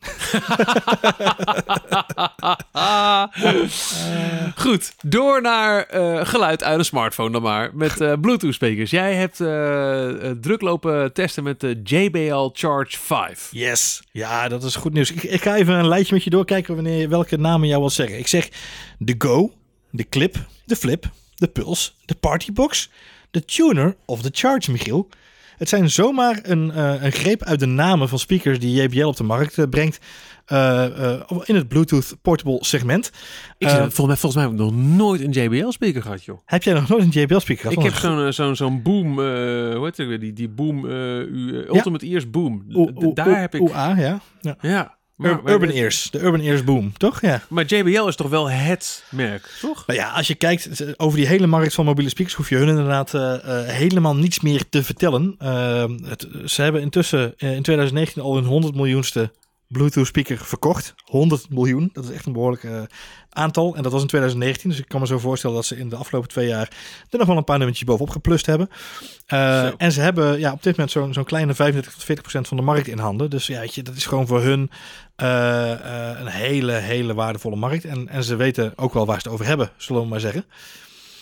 *laughs* Goed, door naar eh, geluid uit een smartphone dan maar. Met eh, Bluetooth speakers. Jij hebt eh, druk lopen testen met de JBL Charge 5. Yes. Ja, dat is goed nieuws. Ik, ik ga even een lijstje met je doorkijken wanneer, welke namen jou wil zeggen. Ik zeg de Go, de Clip, de Flip, de Pulse, de Partybox, de Tuner of de Charge, Michiel. Het zijn zomaar een, eh, een greep uit de namen van speakers die JBL op de markt eh, brengt. eh, in het Bluetooth portable segment. Ik zeg, volgens, mij, volgens mij heb ik nog nooit een JBL speaker gehad, joh. heb jij nog nooit een JBL speaker gehad? Ik heb Oh, zo'n zo'n zo'n boom, hoe heet het weer, die, die boom, Ultimate Ears boom. Oeh, Daar heb ik, ah, ja. ja. ja. Maar, Ur- maar- Urban Ears, de Urban Ears Boom, toch? Ja. Maar JBL is toch wel het merk, toch? Nou ja, als je kijkt eh, over die hele markt van mobiele speakers, hoef je hun inderdaad eh, eh, helemaal niets meer te vertellen. Eh, het, ze hebben intussen in 2019 al hun 100 miljoenste Bluetooth speaker verkocht. 100 miljoen, dat is echt een behoorlijk eh, aantal. En dat was in 2019, dus ik kan me zo voorstellen dat ze in de afgelopen twee jaar er nog wel een paar nummertjes bovenop geplust hebben. Eh, en ze hebben ja, op dit moment zo'n zo'n kleine 35 tot 40 procent van de markt in handen. Dus ja, weet je, dat is gewoon voor hun eh, een hele, hele waardevolle markt. En, en ze weten ook wel waar ze het over hebben, zullen we maar zeggen.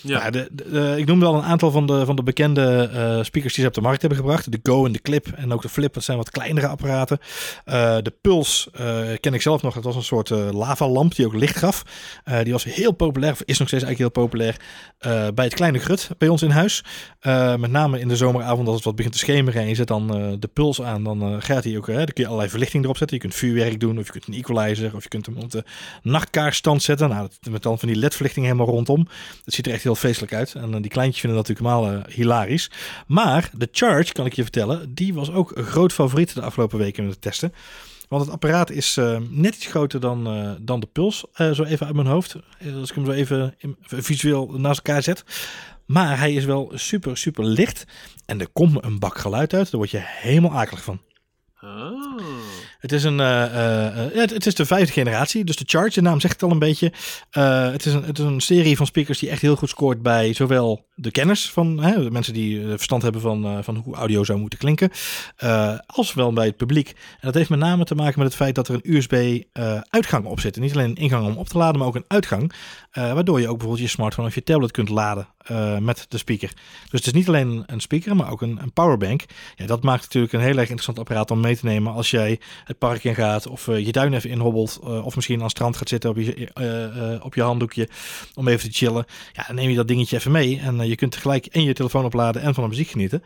Ja. De- ik noemde al een aantal van de, van de bekende eh, speakers die ze op de markt hebben gebracht. De Go en de Clip en ook de Flip, dat zijn wat kleinere apparaten. Eh, de Puls eh, ken ik zelf nog. Dat was een soort lavalamp die ook licht gaf. Die was heel populair, of is nog steeds eigenlijk heel populair, bij het kleine grut bij ons in huis. Met name in de zomeravond als het wat begint te schemeren en je zet dan de Puls aan, dan gaat hij ook, hè, dan kun je allerlei verlichting erop zetten. Je kunt vuurwerk doen of je kunt een equalizer of je kunt hem op de nachtkaarsstand zetten. Nou, met dan van die ledverlichting helemaal rondom. Dat ziet er echt heel feestelijk uit. En eh, die kleintjes vinden dat natuurlijk helemaal eh, hilarisch. Maar de Charge, kan ik je vertellen, die was ook een groot favoriet de afgelopen weken met het testen. Want het apparaat is eh, net iets groter dan, dan de Puls. Zo even uit mijn hoofd. Als ik hem zo even in- visueel naast elkaar zet. Maar hij is wel super, super licht. En er komt een bak geluid uit. Daar word je helemaal akelig van. Ah. Het is, een, eh, eh, eh, het, het is de vijfde generatie, dus de Charge, de naam zegt het al een beetje. Het, is een, het is een serie van speakers die echt heel goed scoort bij zowel de kenners van hè, de mensen die verstand hebben van, van hoe audio zou moeten klinken, als wel bij het publiek. En dat heeft met name te maken met het feit dat er een USB-uitgang op zit. En niet alleen een ingang om op te laden, maar ook een uitgang, waardoor je ook bijvoorbeeld je smartphone of je tablet kunt laden met de speaker. Dus het is niet alleen een speaker, maar ook een, een powerbank. Ja, dat maakt natuurlijk een heel erg interessant apparaat om mee te nemen als jij het park in gaat of eh, je tuin even inhobbelt uh, of misschien aan het strand gaat zitten op je, uh, uh, op je handdoekje om even te chillen. Ja, dan neem je dat dingetje even mee en je kunt tegelijk en je telefoon opladen en van de muziek genieten.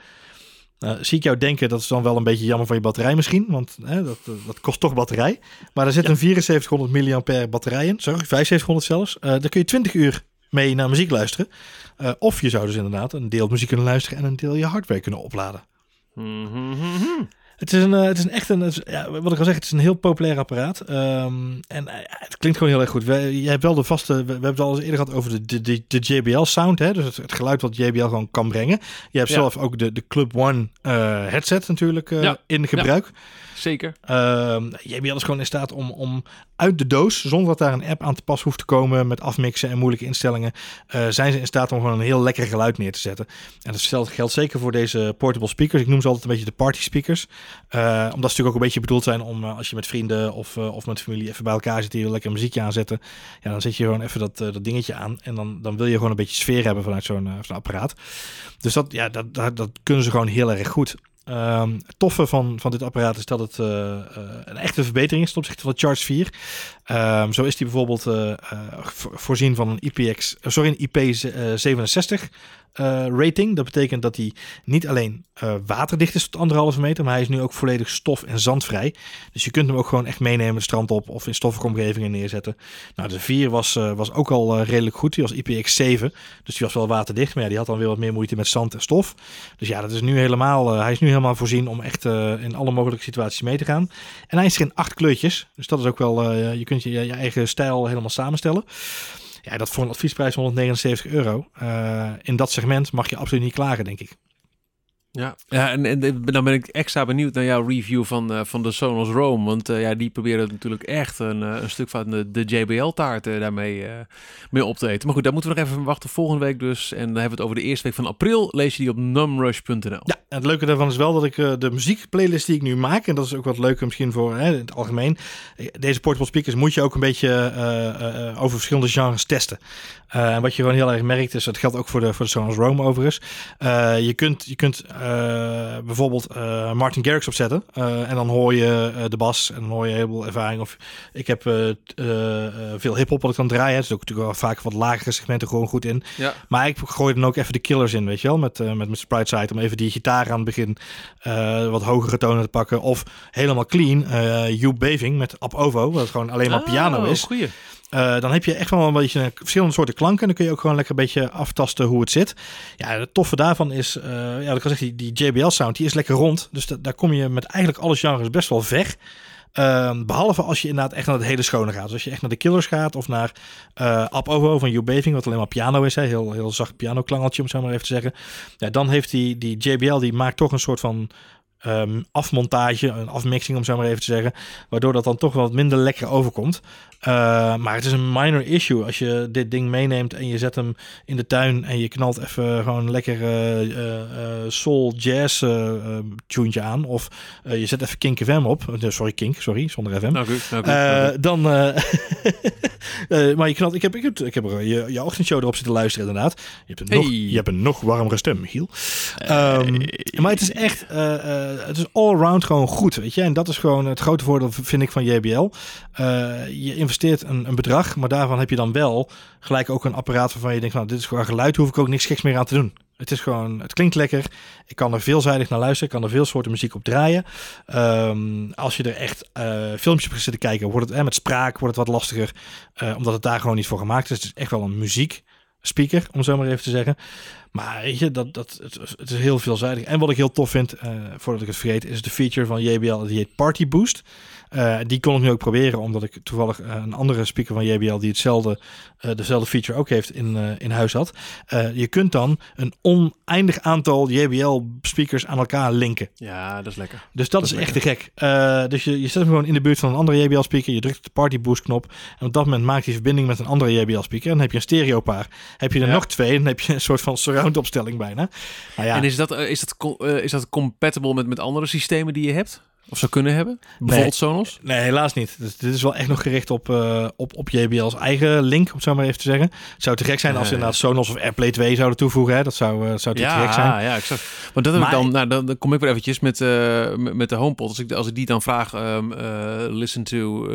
zie ik jou denken, dat is dan wel een beetje jammer van je batterij misschien, want dat, dat kost toch batterij. Maar er zit ja. een 7400 mAh batterij in, sorry, 7500 zelfs. daar kun je 20 uur mee naar muziek luisteren. Uh, of je zou dus inderdaad een deel muziek kunnen luisteren en een deel je hardware kunnen opladen. Mm -hmm. Het is een, uh, het is een echt een, is, ja, wat ik al zeg, het is een heel populair apparaat. Um, en uh, het klinkt gewoon heel erg goed. We, je hebt wel de vaste, we, we hebben het al eens eerder gehad over de, de, de, de JBL sound, hè? dus het, het, geluid wat JBL gewoon kan brengen. Je hebt ja. zelf ook de, de Club One uh, headset natuurlijk ja. in gebruik. Ja. Zeker. Uh, JBL is gewoon in staat om, om uit de doos, zonder dat daar een app aan te pas hoeft te komen met afmixen en moeilijke instellingen, uh, zijn ze in staat om gewoon een heel lekker geluid neer te zetten. En dat geldt zeker voor deze portable speakers. Ik noem ze altijd een beetje de party speakers. Uh, omdat ze natuurlijk ook een beetje bedoeld zijn om uh, als je met vrienden of, of met familie even bij elkaar zit, hier lekker muziekje aanzetten. Ja, dan zet je gewoon even dat, dat dingetje aan en dan, dan wil je gewoon een beetje sfeer hebben vanuit zo'n zo apparaat. Dus dat, ja, dat, dat, dat kunnen ze gewoon heel erg goed. Um, het toffe van, van dit apparaat is dat het uh, uh, een echte verbetering is ten opzichte van de Charge 4. Um, zo is die bijvoorbeeld uh, voorzien van een IPX, sorry, een IP67 rating. Dat betekent dat hij niet alleen waterdicht is tot anderhalve meter, maar hij is nu ook volledig stof- en zandvrij. Dus je kunt hem ook gewoon echt meenemen het strand op of in stoffige omgevingen neerzetten. Nou, de 4 was, was ook al redelijk goed. Die was IPX7, dus die was wel waterdicht, maar die had dan weer wat meer moeite met zand en stof. Dus ja, dat is nu helemaal, hij is nu helemaal voorzien om echt in alle mogelijke situaties mee te gaan. En hij is er in acht kleurtjes. Dus dat is ook wel, je kunt je, je eigen stijl helemaal samenstellen. Ja, dat voor een adviesprijs 179 euro. Uh, in dat segment mag je absoluut niet klagen, denk ik. Ja, ja en, en dan ben ik extra benieuwd naar jouw review van, uh, van de Sonos Roam. Want uh, ja, die proberen natuurlijk echt een, uh, een stuk van de, de JBL-taart daarmee mee op te eten. Maar goed, daar moeten we nog even wachten volgende week dus. En dan hebben we het over de eerste week van april. Lees je die op numrush.nl. Ja, en het leuke daarvan is wel dat ik de muziekplaylist die ik nu maak... en dat is ook wat leuker misschien voor hè, het algemeen... deze portable speakers moet je ook een beetje over verschillende genres testen. en wat je gewoon heel erg merkt is, dat geldt ook voor de, voor de Sonos Roam overigens... je kunt... Je kunt bijvoorbeeld uh, Martin Garrix opzetten. Uh, en dan hoor je de bas en dan hoor je heel veel ervaring. Of ik heb veel hip-hop wat ik kan draaien. Het is ook natuurlijk wel vaak wat lagere segmenten gewoon goed in. Ja. Maar ik gooi dan ook even de killers in, weet je wel. Met, met, met Sprite Side om even die gitaar aan het begin wat hogere tonen te pakken. Of helemaal clean, uh, Beving met Up Ovo. Wat gewoon alleen maar piano oh, is. Goeie. Uh, dan heb je echt wel een beetje verschillende soorten klanken. En dan kun je ook gewoon lekker een beetje aftasten hoe het zit. Ja, het toffe daarvan is, uh, ja, ik kan zeggen, die, die JBL sound, die is lekker rond. Dus daar kom je met eigenlijk alle genres best wel weg. Uh, behalve als je inderdaad echt naar het hele schone gaat. Dus als je echt naar de Killers gaat of naar uh, van Baving, wat alleen maar piano is. Hè? Heel, heel zacht piano klangeltje, om zo maar even te zeggen. Ja, dan heeft die, die JBL, die maakt toch een soort van um, afmontage, een afmixing om zo maar even te zeggen. Waardoor dat dan toch wat minder lekker overkomt. Uh, maar het is een minor issue als je dit ding meeneemt en je zet hem in de tuin en je knalt even gewoon lekker uh, uh, soul jazz tuentje aan. Of je zet even Kink FM op. sorry, Kink, sorry, zonder FM. Nou goed, nou goed, nou goed. Dan, *laughs* maar je knalt, ik heb, ik heb, ik heb je, je ochtendshow erop zitten luisteren inderdaad. Je hebt een, Hey. nog, je hebt een nog warmere stem, Michiel. Um, maar het is echt, het is all around gewoon goed, weet je. En dat is gewoon het grote voordeel, vind ik, van JBL. je investeert een, een, bedrag, maar daarvan heb je dan wel gelijk ook een apparaat waarvan je denkt, nou, dit is gewoon geluid, hoef ik ook niks geks meer aan te doen. Het is gewoon, het klinkt lekker. Ik kan er veelzijdig naar luisteren. Ik kan er veel soorten muziek op draaien. Um, als je er echt uh, filmpjes op zit te kijken, wordt het eh, met spraak wordt het wat lastiger, uh, omdat het daar gewoon niet voor gemaakt is. Het is echt wel een muziek speaker, om zo maar even te zeggen. Maar weet je, dat, dat, het, is heel veelzijdig. En wat ik heel tof vind, voordat ik het vergeet, is de feature van JBL, die heet Party Boost. Uh, die kon ik nu ook proberen, omdat ik toevallig uh, een andere speaker van JBL die hetzelfde, uh, dezelfde feature ook heeft in, in huis had. je kunt dan een oneindig aantal JBL speakers aan elkaar linken. Ja, dat is lekker. Dus dat, dat is, is echt te gek. dus je, je zet hem gewoon in de buurt van een andere JBL speaker, je drukt de Party Boost knop en op dat moment maakt hij verbinding met een andere JBL speaker. En dan heb je een stereo paar. Heb je er ja. nog twee, dan heb je een soort van surround opstelling bijna. Nou ja. En is dat, is dat, is dat compatible met, met andere systemen die je hebt? Of zou kunnen hebben? Bijvoorbeeld nee, Sonos? Nee, helaas niet. Dus dit is wel echt nog gericht op, uh, op, op JBL's eigen link, om het zo maar even te zeggen. Het zou te gek zijn als ze inderdaad Sonos of AirPlay 2 zouden toevoegen. Hè? Dat zou, uh, zou te ja, gek zijn. Ja, exact. Maar dat heb maar, ik dan, nou, dan, dan kom ik weer eventjes met, uh, met de HomePod. Als ik, als ik die dan vraag, um, listen to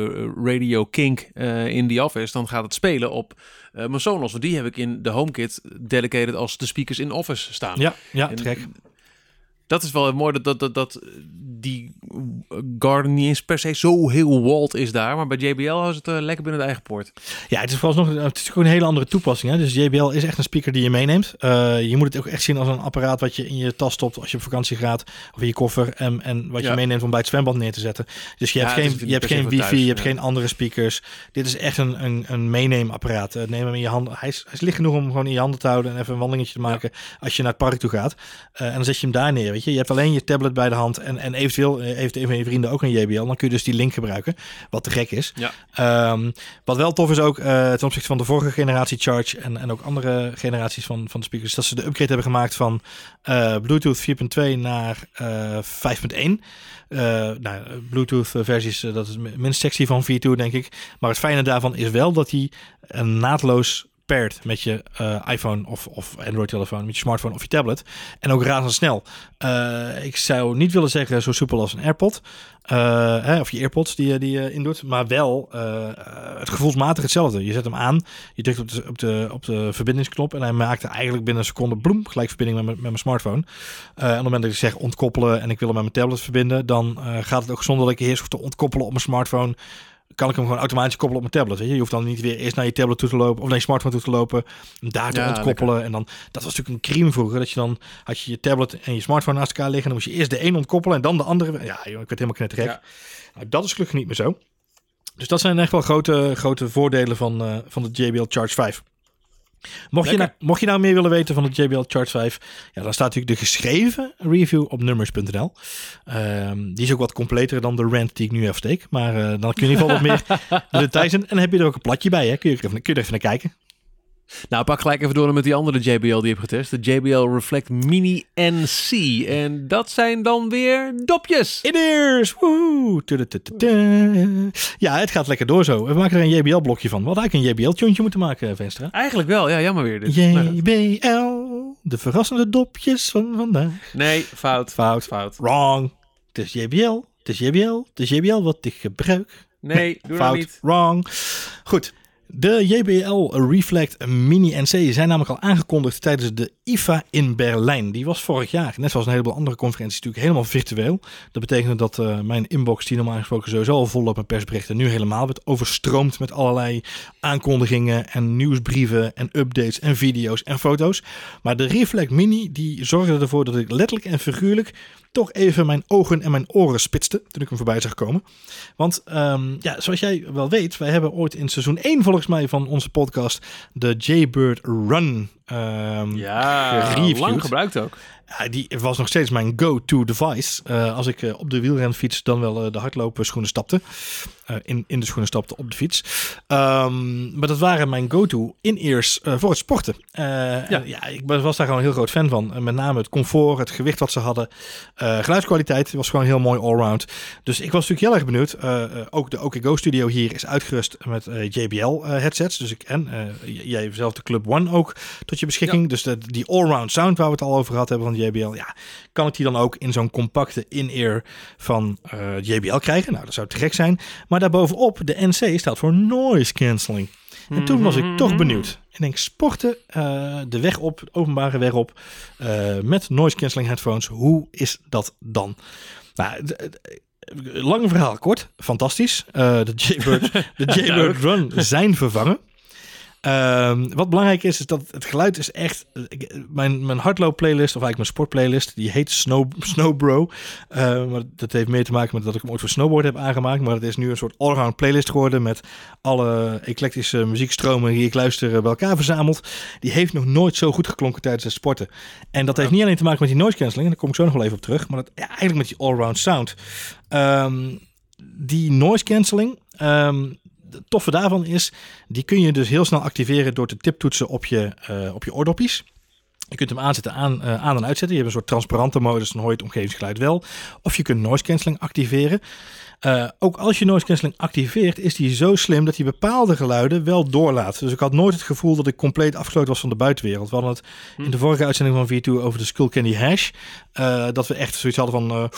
Radio Kink in the office, dan gaat het spelen op mijn Sonos. Want die heb ik in de HomeKit dedicated als de speakers in Office staan. Ja, ja, te gek dat is wel mooi dat, dat, dat, dat die garden niet eens per se zo heel walled is daar. Maar bij JBL is het uh, lekker binnen de eigen poort. Ja, het is vooralsnog het is een hele andere toepassing. Hè? Dus JBL is echt een speaker die je meeneemt. Uh, je moet het ook echt zien als een apparaat wat je in je tas stopt als je op vakantie gaat. Of in je koffer. En, en wat je ja. meeneemt om bij het zwembad neer te zetten. Dus je hebt ja, geen, je hebt geen wifi, thuis, je hebt ja. geen andere speakers. Dit is echt een, een, een meeneemapparaat. Uh, neem hem in je handen. Hij is, hij is licht genoeg om gewoon in je handen te houden en even een wandelingetje te maken als je naar het park toe gaat. en dan zet je hem daar neer. Weet je? je hebt alleen je tablet bij de hand en, en eventueel heeft een van je vrienden ook een JBL. Dan kun je dus die link gebruiken, wat te gek is. Ja. Um, wat wel tof is ook uh, ten opzichte van de vorige generatie Charge en, en ook andere generaties van, van de speakers, dat ze de upgrade hebben gemaakt van uh, Bluetooth 4.2 naar uh, 5.1. Uh, nou, Bluetooth versies, dat is minst sexy van V2, denk ik. Maar het fijne daarvan is wel dat hij een naadloos paired met je uh, iPhone of, of Android-telefoon, met je smartphone of je tablet. En ook razendsnel. Uh, ik zou niet willen zeggen zo soepel als een AirPod. Uh, hè, of je AirPods die, die je indoet. Maar wel het gevoelsmatig hetzelfde. Je zet hem aan, je drukt op de, op de, op de verbindingsknop. En hij maakt er eigenlijk binnen een seconde bloem gelijk verbinding met, met mijn smartphone. en op het moment dat ik zeg ontkoppelen en ik wil hem met mijn tablet verbinden, dan gaat het ook zonder dat ik eerst hoef te ontkoppelen op mijn smartphone kan ik hem gewoon automatisch koppelen op mijn tablet. Weet je? je hoeft dan niet weer eerst naar je tablet toe te lopen of naar je smartphone toe te lopen, om daar te ja, ontkoppelen. Lekker. En dan, dat was natuurlijk een crime vroeger, dat je dan had je je tablet en je smartphone naast elkaar liggen, dan moest je eerst de een ontkoppelen en dan de andere. Ja, joh, ik werd helemaal knettergek. Ja. Nou, dat is gelukkig niet meer zo. Dus dat zijn echt wel grote, grote voordelen van, uh, van de JBL Charge 5. Mocht je, nou, mocht je nou meer willen weten van de JBL Charge 5, ja, dan staat natuurlijk de geschreven review op nummers.nl. Ehm, die is ook wat completer dan de rant die ik nu afsteek. Maar eh, dan kun je in ieder geval wat meer *laughs* de details in. En dan heb je er ook een platje bij, hè? Kun, je kun je er even naar kijken. Nou, pak gelijk even door met die andere JBL die je hebt getest. De JBL Reflect Mini NC. En dat zijn dan weer dopjes. In-ears! Woe! Tudutududu. Ja, het gaat lekker door zo. We maken er een JBL-blokje van. We hadden eigenlijk een JBL-tjontje moeten maken, Venstra. Eigenlijk wel, ja, jammer weer. Dit. JBL, de verrassende dopjes van vandaag. Nee, fout. Fout. Fout. Wrong. Het is JBL. Het is JBL. Het is JBL wat ik gebruik. Nee, doe dat Fout. niet. Wrong. Goed. De JBL Reflect Mini NC zijn namelijk al aangekondigd tijdens de IFA in Berlijn. Die was vorig jaar, net zoals een heleboel andere conferenties, natuurlijk helemaal virtueel. Dat betekent dat eh, mijn inbox, die normaal gesproken sowieso al vol loopt met persberichten, nu helemaal werd overstroomd met allerlei aankondigingen en nieuwsbrieven en updates en video's en foto's. Maar de Reflect Mini, die zorgde ervoor dat ik letterlijk en figuurlijk toch even mijn ogen en mijn oren spitste toen ik hem voorbij zag komen. Want ehm, ja, zoals jij wel weet, wij hebben ooit in seizoen 1 volgens mij van onze podcast de Jaybird Run ehm, Ja, gereviewd. lang gebruikt ook. Ja, die was nog steeds mijn go-to device. Eh, als ik eh, op de wielrenfiets dan wel eh, de hardlopen schoenen stapte. In, in de schoenen stapte op de fiets. Ehm, maar dat waren mijn go-to in-ears voor het sporten. Ja. ja, ik was daar gewoon een heel groot fan van. Met name het comfort, het gewicht wat ze hadden. Geluidskwaliteit was gewoon heel mooi allround. Dus ik was natuurlijk heel erg benieuwd. Ook de OK Go studio hier is uitgerust met JBL headsets. Dus ik, en jij zelf de Club One ook tot je beschikking. Dus de, die allround sound waar we het al over gehad hebben van JBL. Ja, kan ik die dan ook in zo'n compacte in-ear van eh, JBL krijgen? Nou, dat zou te gek zijn. Maar daarbovenop, de NC staat voor noise cancelling. En toen was ik toch benieuwd. Ik denk, sporten, eh, de weg op, de openbare weg op, eh, met noise cancelling headphones. Hoe is dat dan? Nou, lang verhaal kort. Fantastisch. De Jaybird, *laughs* de Jaybird Run zijn vervangen. Ehm, wat belangrijk is, is dat het geluid is echt... Mijn, mijn hardloop-playlist, of eigenlijk mijn sport-playlist, die heet Snow, *laughs* Snowbro. Eh, maar dat heeft meer te maken met dat ik hem ooit voor snowboard heb aangemaakt. Maar het is nu een soort allround playlist geworden met alle eclectische muziekstromen die ik luister eh, bij elkaar verzameld. Die heeft nog nooit zo goed geklonken tijdens het sporten. En dat heeft niet alleen te maken met die noise cancelling, en daar kom ik zo nog wel even op terug, maar dat, ja, eigenlijk met die allround sound. Ehm, die noise cancelling, ehm, het toffe daarvan is, die kun je dus heel snel activeren door te tiptoetsen op je, eh, op je oordopjes. Je kunt hem aanzetten, aan, eh, aan en uitzetten. Je hebt een soort transparante modus, dan hoor je het omgevingsgeluid wel. Of je kunt noise cancelling activeren. Eh, ook als je noise cancelling activeert, is die zo slim dat hij bepaalde geluiden wel doorlaat. Dus ik had nooit het gevoel dat ik compleet afgesloten was van de buitenwereld. We hadden het in de vorige uitzending van V2 over de Skull Candy Hash. dat we echt zoiets hadden van...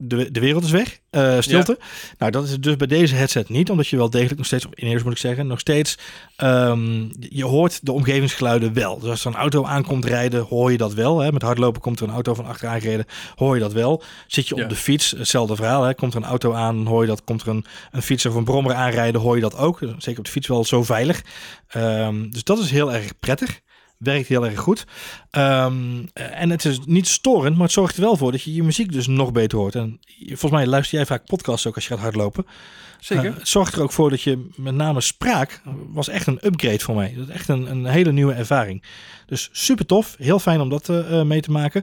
de, de wereld is weg, eh, stilte. Nou, dat is het dus bij deze headset niet, omdat je wel degelijk nog steeds, of in eerst moet ik zeggen, nog steeds, ehm, je hoort de omgevingsgeluiden wel. Dus als er een auto aankomt rijden, hoor je dat wel. Hè? Met hardlopen komt er een auto van achteraan gereden, hoor je dat wel. Zit je op Ja. de fiets, hetzelfde verhaal. Hè? Komt er een auto aan, hoor je dat. Komt er een, een fietser of een brommer aanrijden, hoor je dat ook. Zeker op de fiets wel zo veilig. Ehm, dus dat is heel erg prettig. Werkt heel erg goed. Ehm, en het is niet storend, maar het zorgt er wel voor dat je je muziek dus nog beter hoort. En volgens mij luister jij vaak podcasts ook als je gaat hardlopen. Zeker. Eh, het zorgt er ook voor dat je met name spraak was echt een upgrade voor mij. Dat is echt een, een hele nieuwe ervaring. Dus super tof. Heel fijn om dat eh, eh, mee te maken.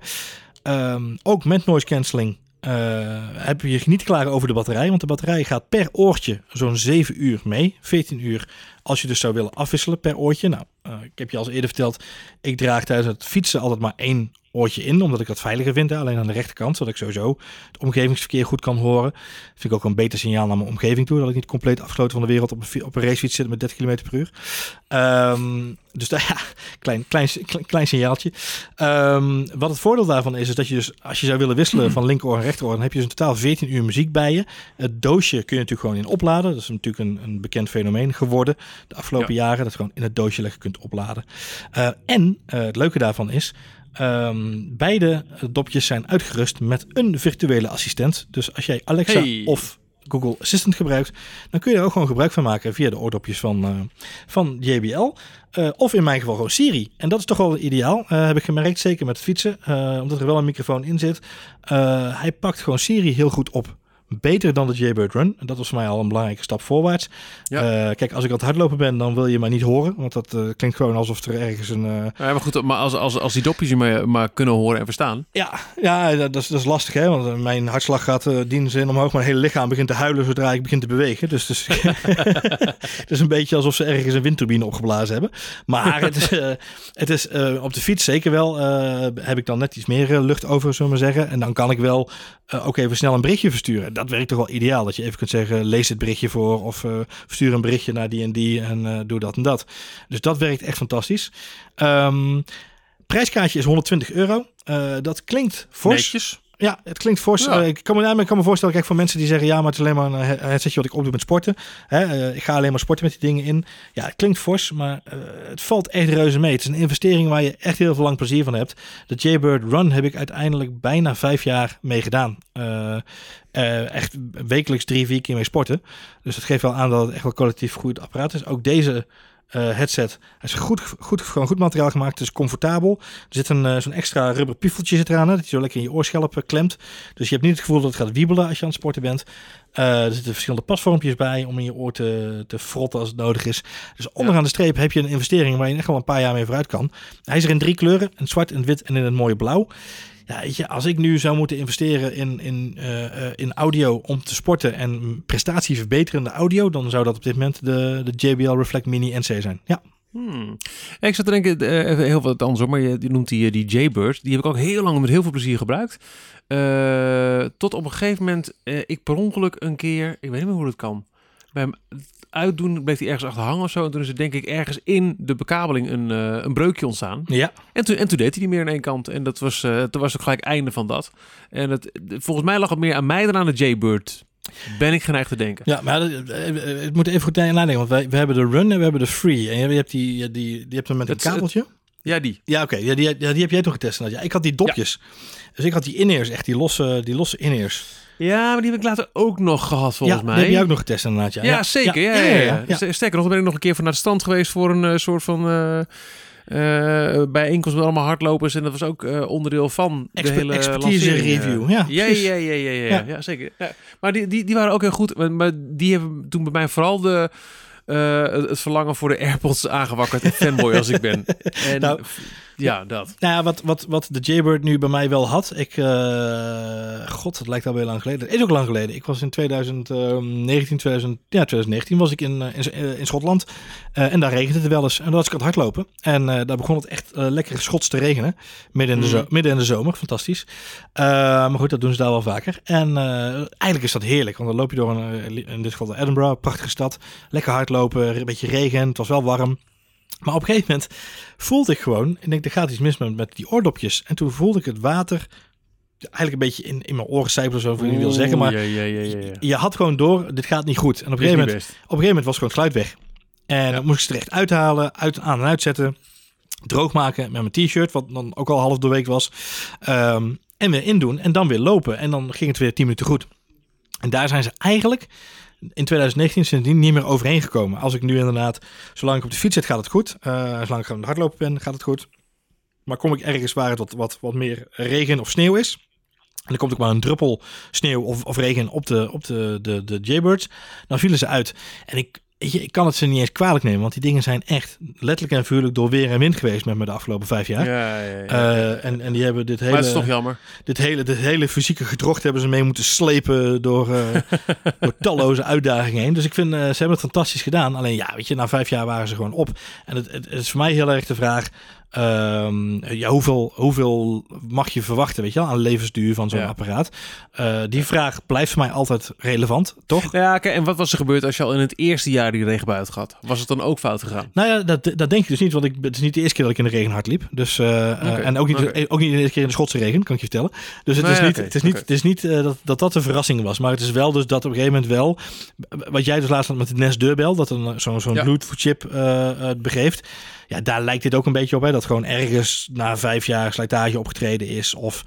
Ehm, ook met noise cancelling eh, heb je je niet klagen over de batterij. Want de batterij gaat per oortje zo'n 7 uur mee. 14 uur als je dus zou willen afwisselen per oortje. Nou, eh, ik heb je al eerder verteld. Ik draag tijdens het fietsen altijd maar één oortje in. Omdat ik dat veiliger vind. hè. Alleen aan de rechterkant. Zodat ik sowieso het omgevingsverkeer goed kan horen. Vind ik ook een beter signaal naar mijn omgeving toe. Dat ik niet compleet afgesloten van de wereld op een, op een racefiets zit met 30 km per uur. Ehm, dus daar, *laughs* ja, klein, klein, klein, klein signaaltje. Ehm, wat het voordeel daarvan is, is dat je dus, als je zou willen wisselen van linkeroor en rechteroor, dan heb je dus in totaal 14 uur muziek bij je. Het doosje kun je natuurlijk gewoon in opladen. Dat is natuurlijk een, een bekend fenomeen geworden de afgelopen jaren. Dat je gewoon in het doosje lekker kunt opladen. Eh, en eh, het leuke daarvan is, ehm, beide dopjes zijn uitgerust met een virtuele assistent. Dus als jij Alexa Hey. of Google Assistant gebruikt, dan kun je er ook gewoon gebruik van maken via de oordopjes van, eh, van JBL. Of in mijn geval gewoon Siri. En dat is toch wel ideaal, heb ik gemerkt. Zeker met fietsen, omdat er wel een microfoon in zit. Hij pakt gewoon Siri heel goed op. beter dan de Jaybird Run. En dat was voor mij al een belangrijke stap voorwaarts. Ja. Eh, kijk, als ik aan het hardlopen ben, dan wil je mij niet horen. Want dat eh, klinkt gewoon alsof er ergens een... eh, Ja, maar goed, maar als, als, als die dopjes je maar, maar kunnen horen en verstaan. Ja, ja dat, is, dat is lastig, hè? Want mijn hartslag gaat uh, die zin omhoog. Mijn hele lichaam begint te huilen zodra ik begin te bewegen. Dus, dus *laughs* het is een beetje alsof ze ergens een windturbine opgeblazen hebben. Maar het is, *laughs* het is op de fiets zeker wel. Heb ik dan net iets meer lucht over, zullen we maar zeggen. En dan kan ik wel ook even snel een berichtje versturen. Dat werkt toch wel ideaal. Dat je even kunt zeggen: lees het berichtje voor. Of verstuur een berichtje naar die en die. En doe dat en dat. Dus dat werkt echt fantastisch. Um, prijskaartje is 120 euro. Uh, dat klinkt fors. Ja, het klinkt fors. Ja. Uh, ik, kan me, ik kan me voorstellen, kijk, voor mensen die zeggen... ja, maar het is alleen maar een headsetje wat ik opdoe met sporten. Hè, uh, ik ga alleen maar sporten met die dingen in. Ja, het klinkt fors, maar uh, het valt echt reuze mee. Het is een investering waar je echt heel veel lang plezier van hebt. De Jaybird Run heb ik uiteindelijk bijna vijf jaar mee gedaan. echt wekelijks drie, vier keer mee sporten. Dus dat geeft wel aan dat het echt wel collectief goed apparaat is. Ook deze... Uh, headset. Hij is goed, goed, gewoon goed materiaal gemaakt. Het is comfortabel. Er zit een uh, zo'n extra rubber piefeltje zit eraan. Hè, dat je zo lekker in je oorschelp uh, klemt. Dus je hebt niet het gevoel dat het gaat wiebelen als je aan het sporten bent. er zitten verschillende pasvormpjes bij om in je oor te, te frotten als het nodig is. Dus onderaan de streep heb je een investering waar je echt wel een paar jaar mee vooruit kan. Hij is er in drie kleuren. In zwart, in wit en in het mooie blauw. Ja, weet je, als ik nu zou moeten investeren in, in, uh, uh, in audio om te sporten en prestatieverbeterende audio, dan zou dat op dit moment de, de JBL Reflect Mini NC zijn. Ja. Hmm. Ja, ik zat te denken, uh, even heel wat anders, maar je, noemt die, die Jaybird. Die heb ik ook heel lang met heel veel plezier gebruikt. Tot op een gegeven moment, ik per ongeluk een keer, ik weet niet meer hoe dat kan, uitdoen bleef hij ergens achter hangen of zo. En toen is er denk ik ergens in de bekabeling een, uh, een breukje ontstaan. Ja. En toen, en toen deed hij niet meer aan één kant. En dat was, uh, toen was ook gelijk einde van dat. En het, volgens mij lag het meer aan mij dan aan de Jaybird. Ben ik geneigd te denken. Ja, maar het moet even goed nadenken. Want wij, we hebben de run en we hebben de free. En je hebt die, die, die hebt hem met een kabeltje. Het, ja, die. Ja, oké. Okay. Ja, die, ja, die heb jij toch getest? Ja, ik had die dopjes. Ja. Dus ik had die in-ears, echt die losse, die losse in-ears. Ja, maar die heb ik later ook nog gehad, volgens ja, mij. Die heb je ook nog getest inderdaad, ja. Ja, ja zeker. Ja, ja, ja, ja, Sterker nog, ben ik nog een keer van naar de stand geweest voor een uh, soort van... Uh, uh, bijeenkomst met allemaal hardlopers. En dat was ook uh, onderdeel van de hele expertise review. Ja, ja, ja, ja, ja, ja, ja, ja. zeker. Ja. Maar die, die, die waren ook heel goed. Maar, maar die hebben toen bij mij vooral de... Uh, het verlangen voor de AirPods aangewakkerd. Fanboy als ik ben. *laughs* En nou, ja, dat. Nou ja, wat, wat, wat de Jaybird nu bij mij wel had. Ik, uh, god, het lijkt al heel lang geleden. Het is ook lang geleden. Ik was in 2019, 2000, ja, 2019 was ik in, in, in Schotland. Uh, en daar regende het wel eens. En dan was ik aan het hardlopen. En uh, daar begon het echt lekker schots te regenen. Midden in de, Mhm. midden in de zomer. Fantastisch. maar goed, dat doen ze daar wel vaker. En eigenlijk is dat heerlijk. Want dan loop je door een, in dit geval Edinburgh. Prachtige stad. Lekker hardlopen. Een beetje regen. Het was wel warm. Maar op een gegeven moment voelde ik gewoon, ik denk er gaat iets mis met, met die oordopjes. En toen voelde ik het water eigenlijk een beetje in, in mijn oren sijpelen, zo niet wil zeggen. Maar ja, ja, ja, ja, ja. je had gewoon door, dit gaat niet goed. En op een gegeven moment, op een gegeven moment was gewoon het geluid weg. En dan moest ik ze er echt uithalen, uit, aan en uitzetten. Droog maken met mijn t-shirt, wat dan ook al half doorweek was. Ehm, en weer indoen en dan weer lopen. En dan ging het weer 10 minuten goed. En daar zijn ze eigenlijk in 2019 sindsdien niet meer overheen gekomen. Als ik nu inderdaad, zolang ik op de fiets zit, gaat het goed. Uh, zolang ik aan het hardlopen ben, gaat het goed. Maar kom ik ergens waar het wat, wat, wat meer regen of sneeuw is. En er komt ook maar een druppel sneeuw of, of regen op de, op de, de, de Jaybirds. Dan vielen ze uit. En ik, je, ik kan het ze niet eens kwalijk nemen. Want die dingen zijn echt letterlijk en vuurlijk door weer en wind geweest met me de afgelopen vijf jaar. Ja, ja, ja. Uh, en, en die hebben dit hele... maar het is toch jammer. Dit hele, dit hele fysieke gedrocht hebben ze mee moeten slepen door, uh, *laughs* door talloze uitdagingen heen. Dus ik vind, uh, ze hebben het fantastisch gedaan. Alleen ja, weet je, na vijf jaar waren ze gewoon op. En het, het, het is voor mij heel erg de vraag... Um, ja, hoeveel, hoeveel mag je verwachten, weet je wel, aan levensduur van zo'n Ja. apparaat? Uh, die vraag blijft voor mij altijd relevant, toch? Ja, kijk, en wat was er gebeurd als je al in het eerste jaar die regenbui had gehad? Was het dan ook fout gegaan? Nou ja, dat, dat denk ik dus niet, want ik, het is niet de eerste keer dat ik in de regen hard liep. Dus, uh, uh, Oké, En ook niet, ook niet de eerste keer in de Schotse regen, kan ik je vertellen. Dus het Nee, is niet, het is niet, het is niet dat, dat dat een verrassing was. Maar het is wel dus dat op een gegeven moment wel, wat jij dus laatst had met de Nest deurbel, dat een zo'n zo'n Ja. Bluetooth chip uh, begeeft. Ja, daar lijkt dit ook een beetje op, hè, dat gewoon ergens na vijf jaar slijtage opgetreden is of...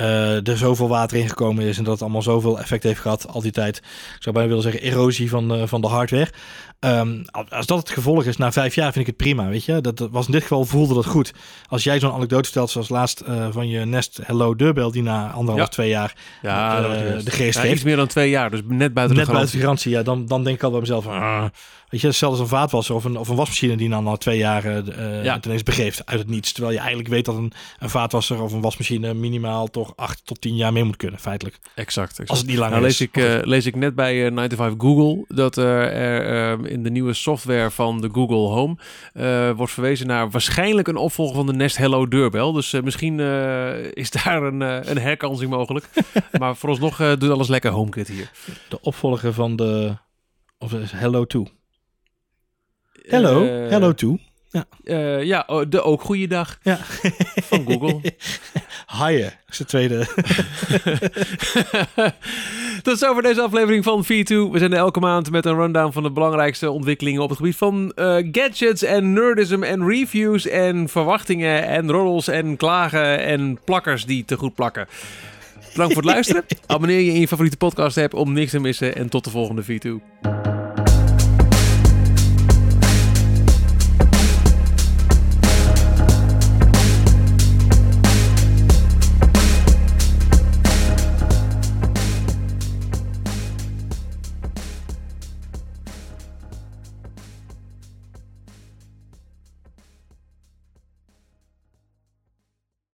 Uh, er zoveel water ingekomen is en dat het allemaal zoveel effect heeft gehad al die tijd. Ik zou bijna willen zeggen erosie van, van de hardware. Ehm, als dat het gevolg is na vijf jaar, vind ik het prima, weet je. Dat, was in dit geval voelde dat goed. Als jij zo'n anekdote vertelt zoals laatst eh, van je Nest Hello deurbel die na anderhalf, Ja. twee jaar Ja, eh, de geest Ja, heeft. iets meer dan twee jaar, dus net buiten Net de buiten garantie. de garantie, ja, dan, dan denk ik al bij mezelf van... ah, weet je, als een vaatwasser of een, of een wasmachine die dan na twee jaar eh, Ja. ineens begeeft uit het niets. Terwijl je eigenlijk weet dat een, een vaatwasser of een wasmachine minimaal toch acht tot tien jaar mee moet kunnen, feitelijk. Exact, exact. Als het niet langer Nou, lees is. ik, lees ik net bij eh 95 Google dat er in de nieuwe software van de Google Home eh, wordt verwezen naar waarschijnlijk een opvolger van de Nest Hello deurbel. Dus eh, misschien eh, is daar een, een herkansing mogelijk. *laughs* maar vooralsnog eh doet alles lekker HomeKit hier. de opvolger van de... Of is Hello 2? Hello, Hello 2. eh, ja, oh, de ook goede dag Ja. van Google. *laughs* Haaien is de tweede. *laughs* Tot zover deze aflevering van V2. We zijn er elke maand met een rundown van de belangrijkste ontwikkelingen op het gebied van eh, gadgets en nerdism en reviews en verwachtingen en roddels en klagen en plakkers die te goed plakken. Bedankt voor het luisteren. *laughs* Abonneer je in je favoriete podcast app om niks te missen en tot de volgende V2.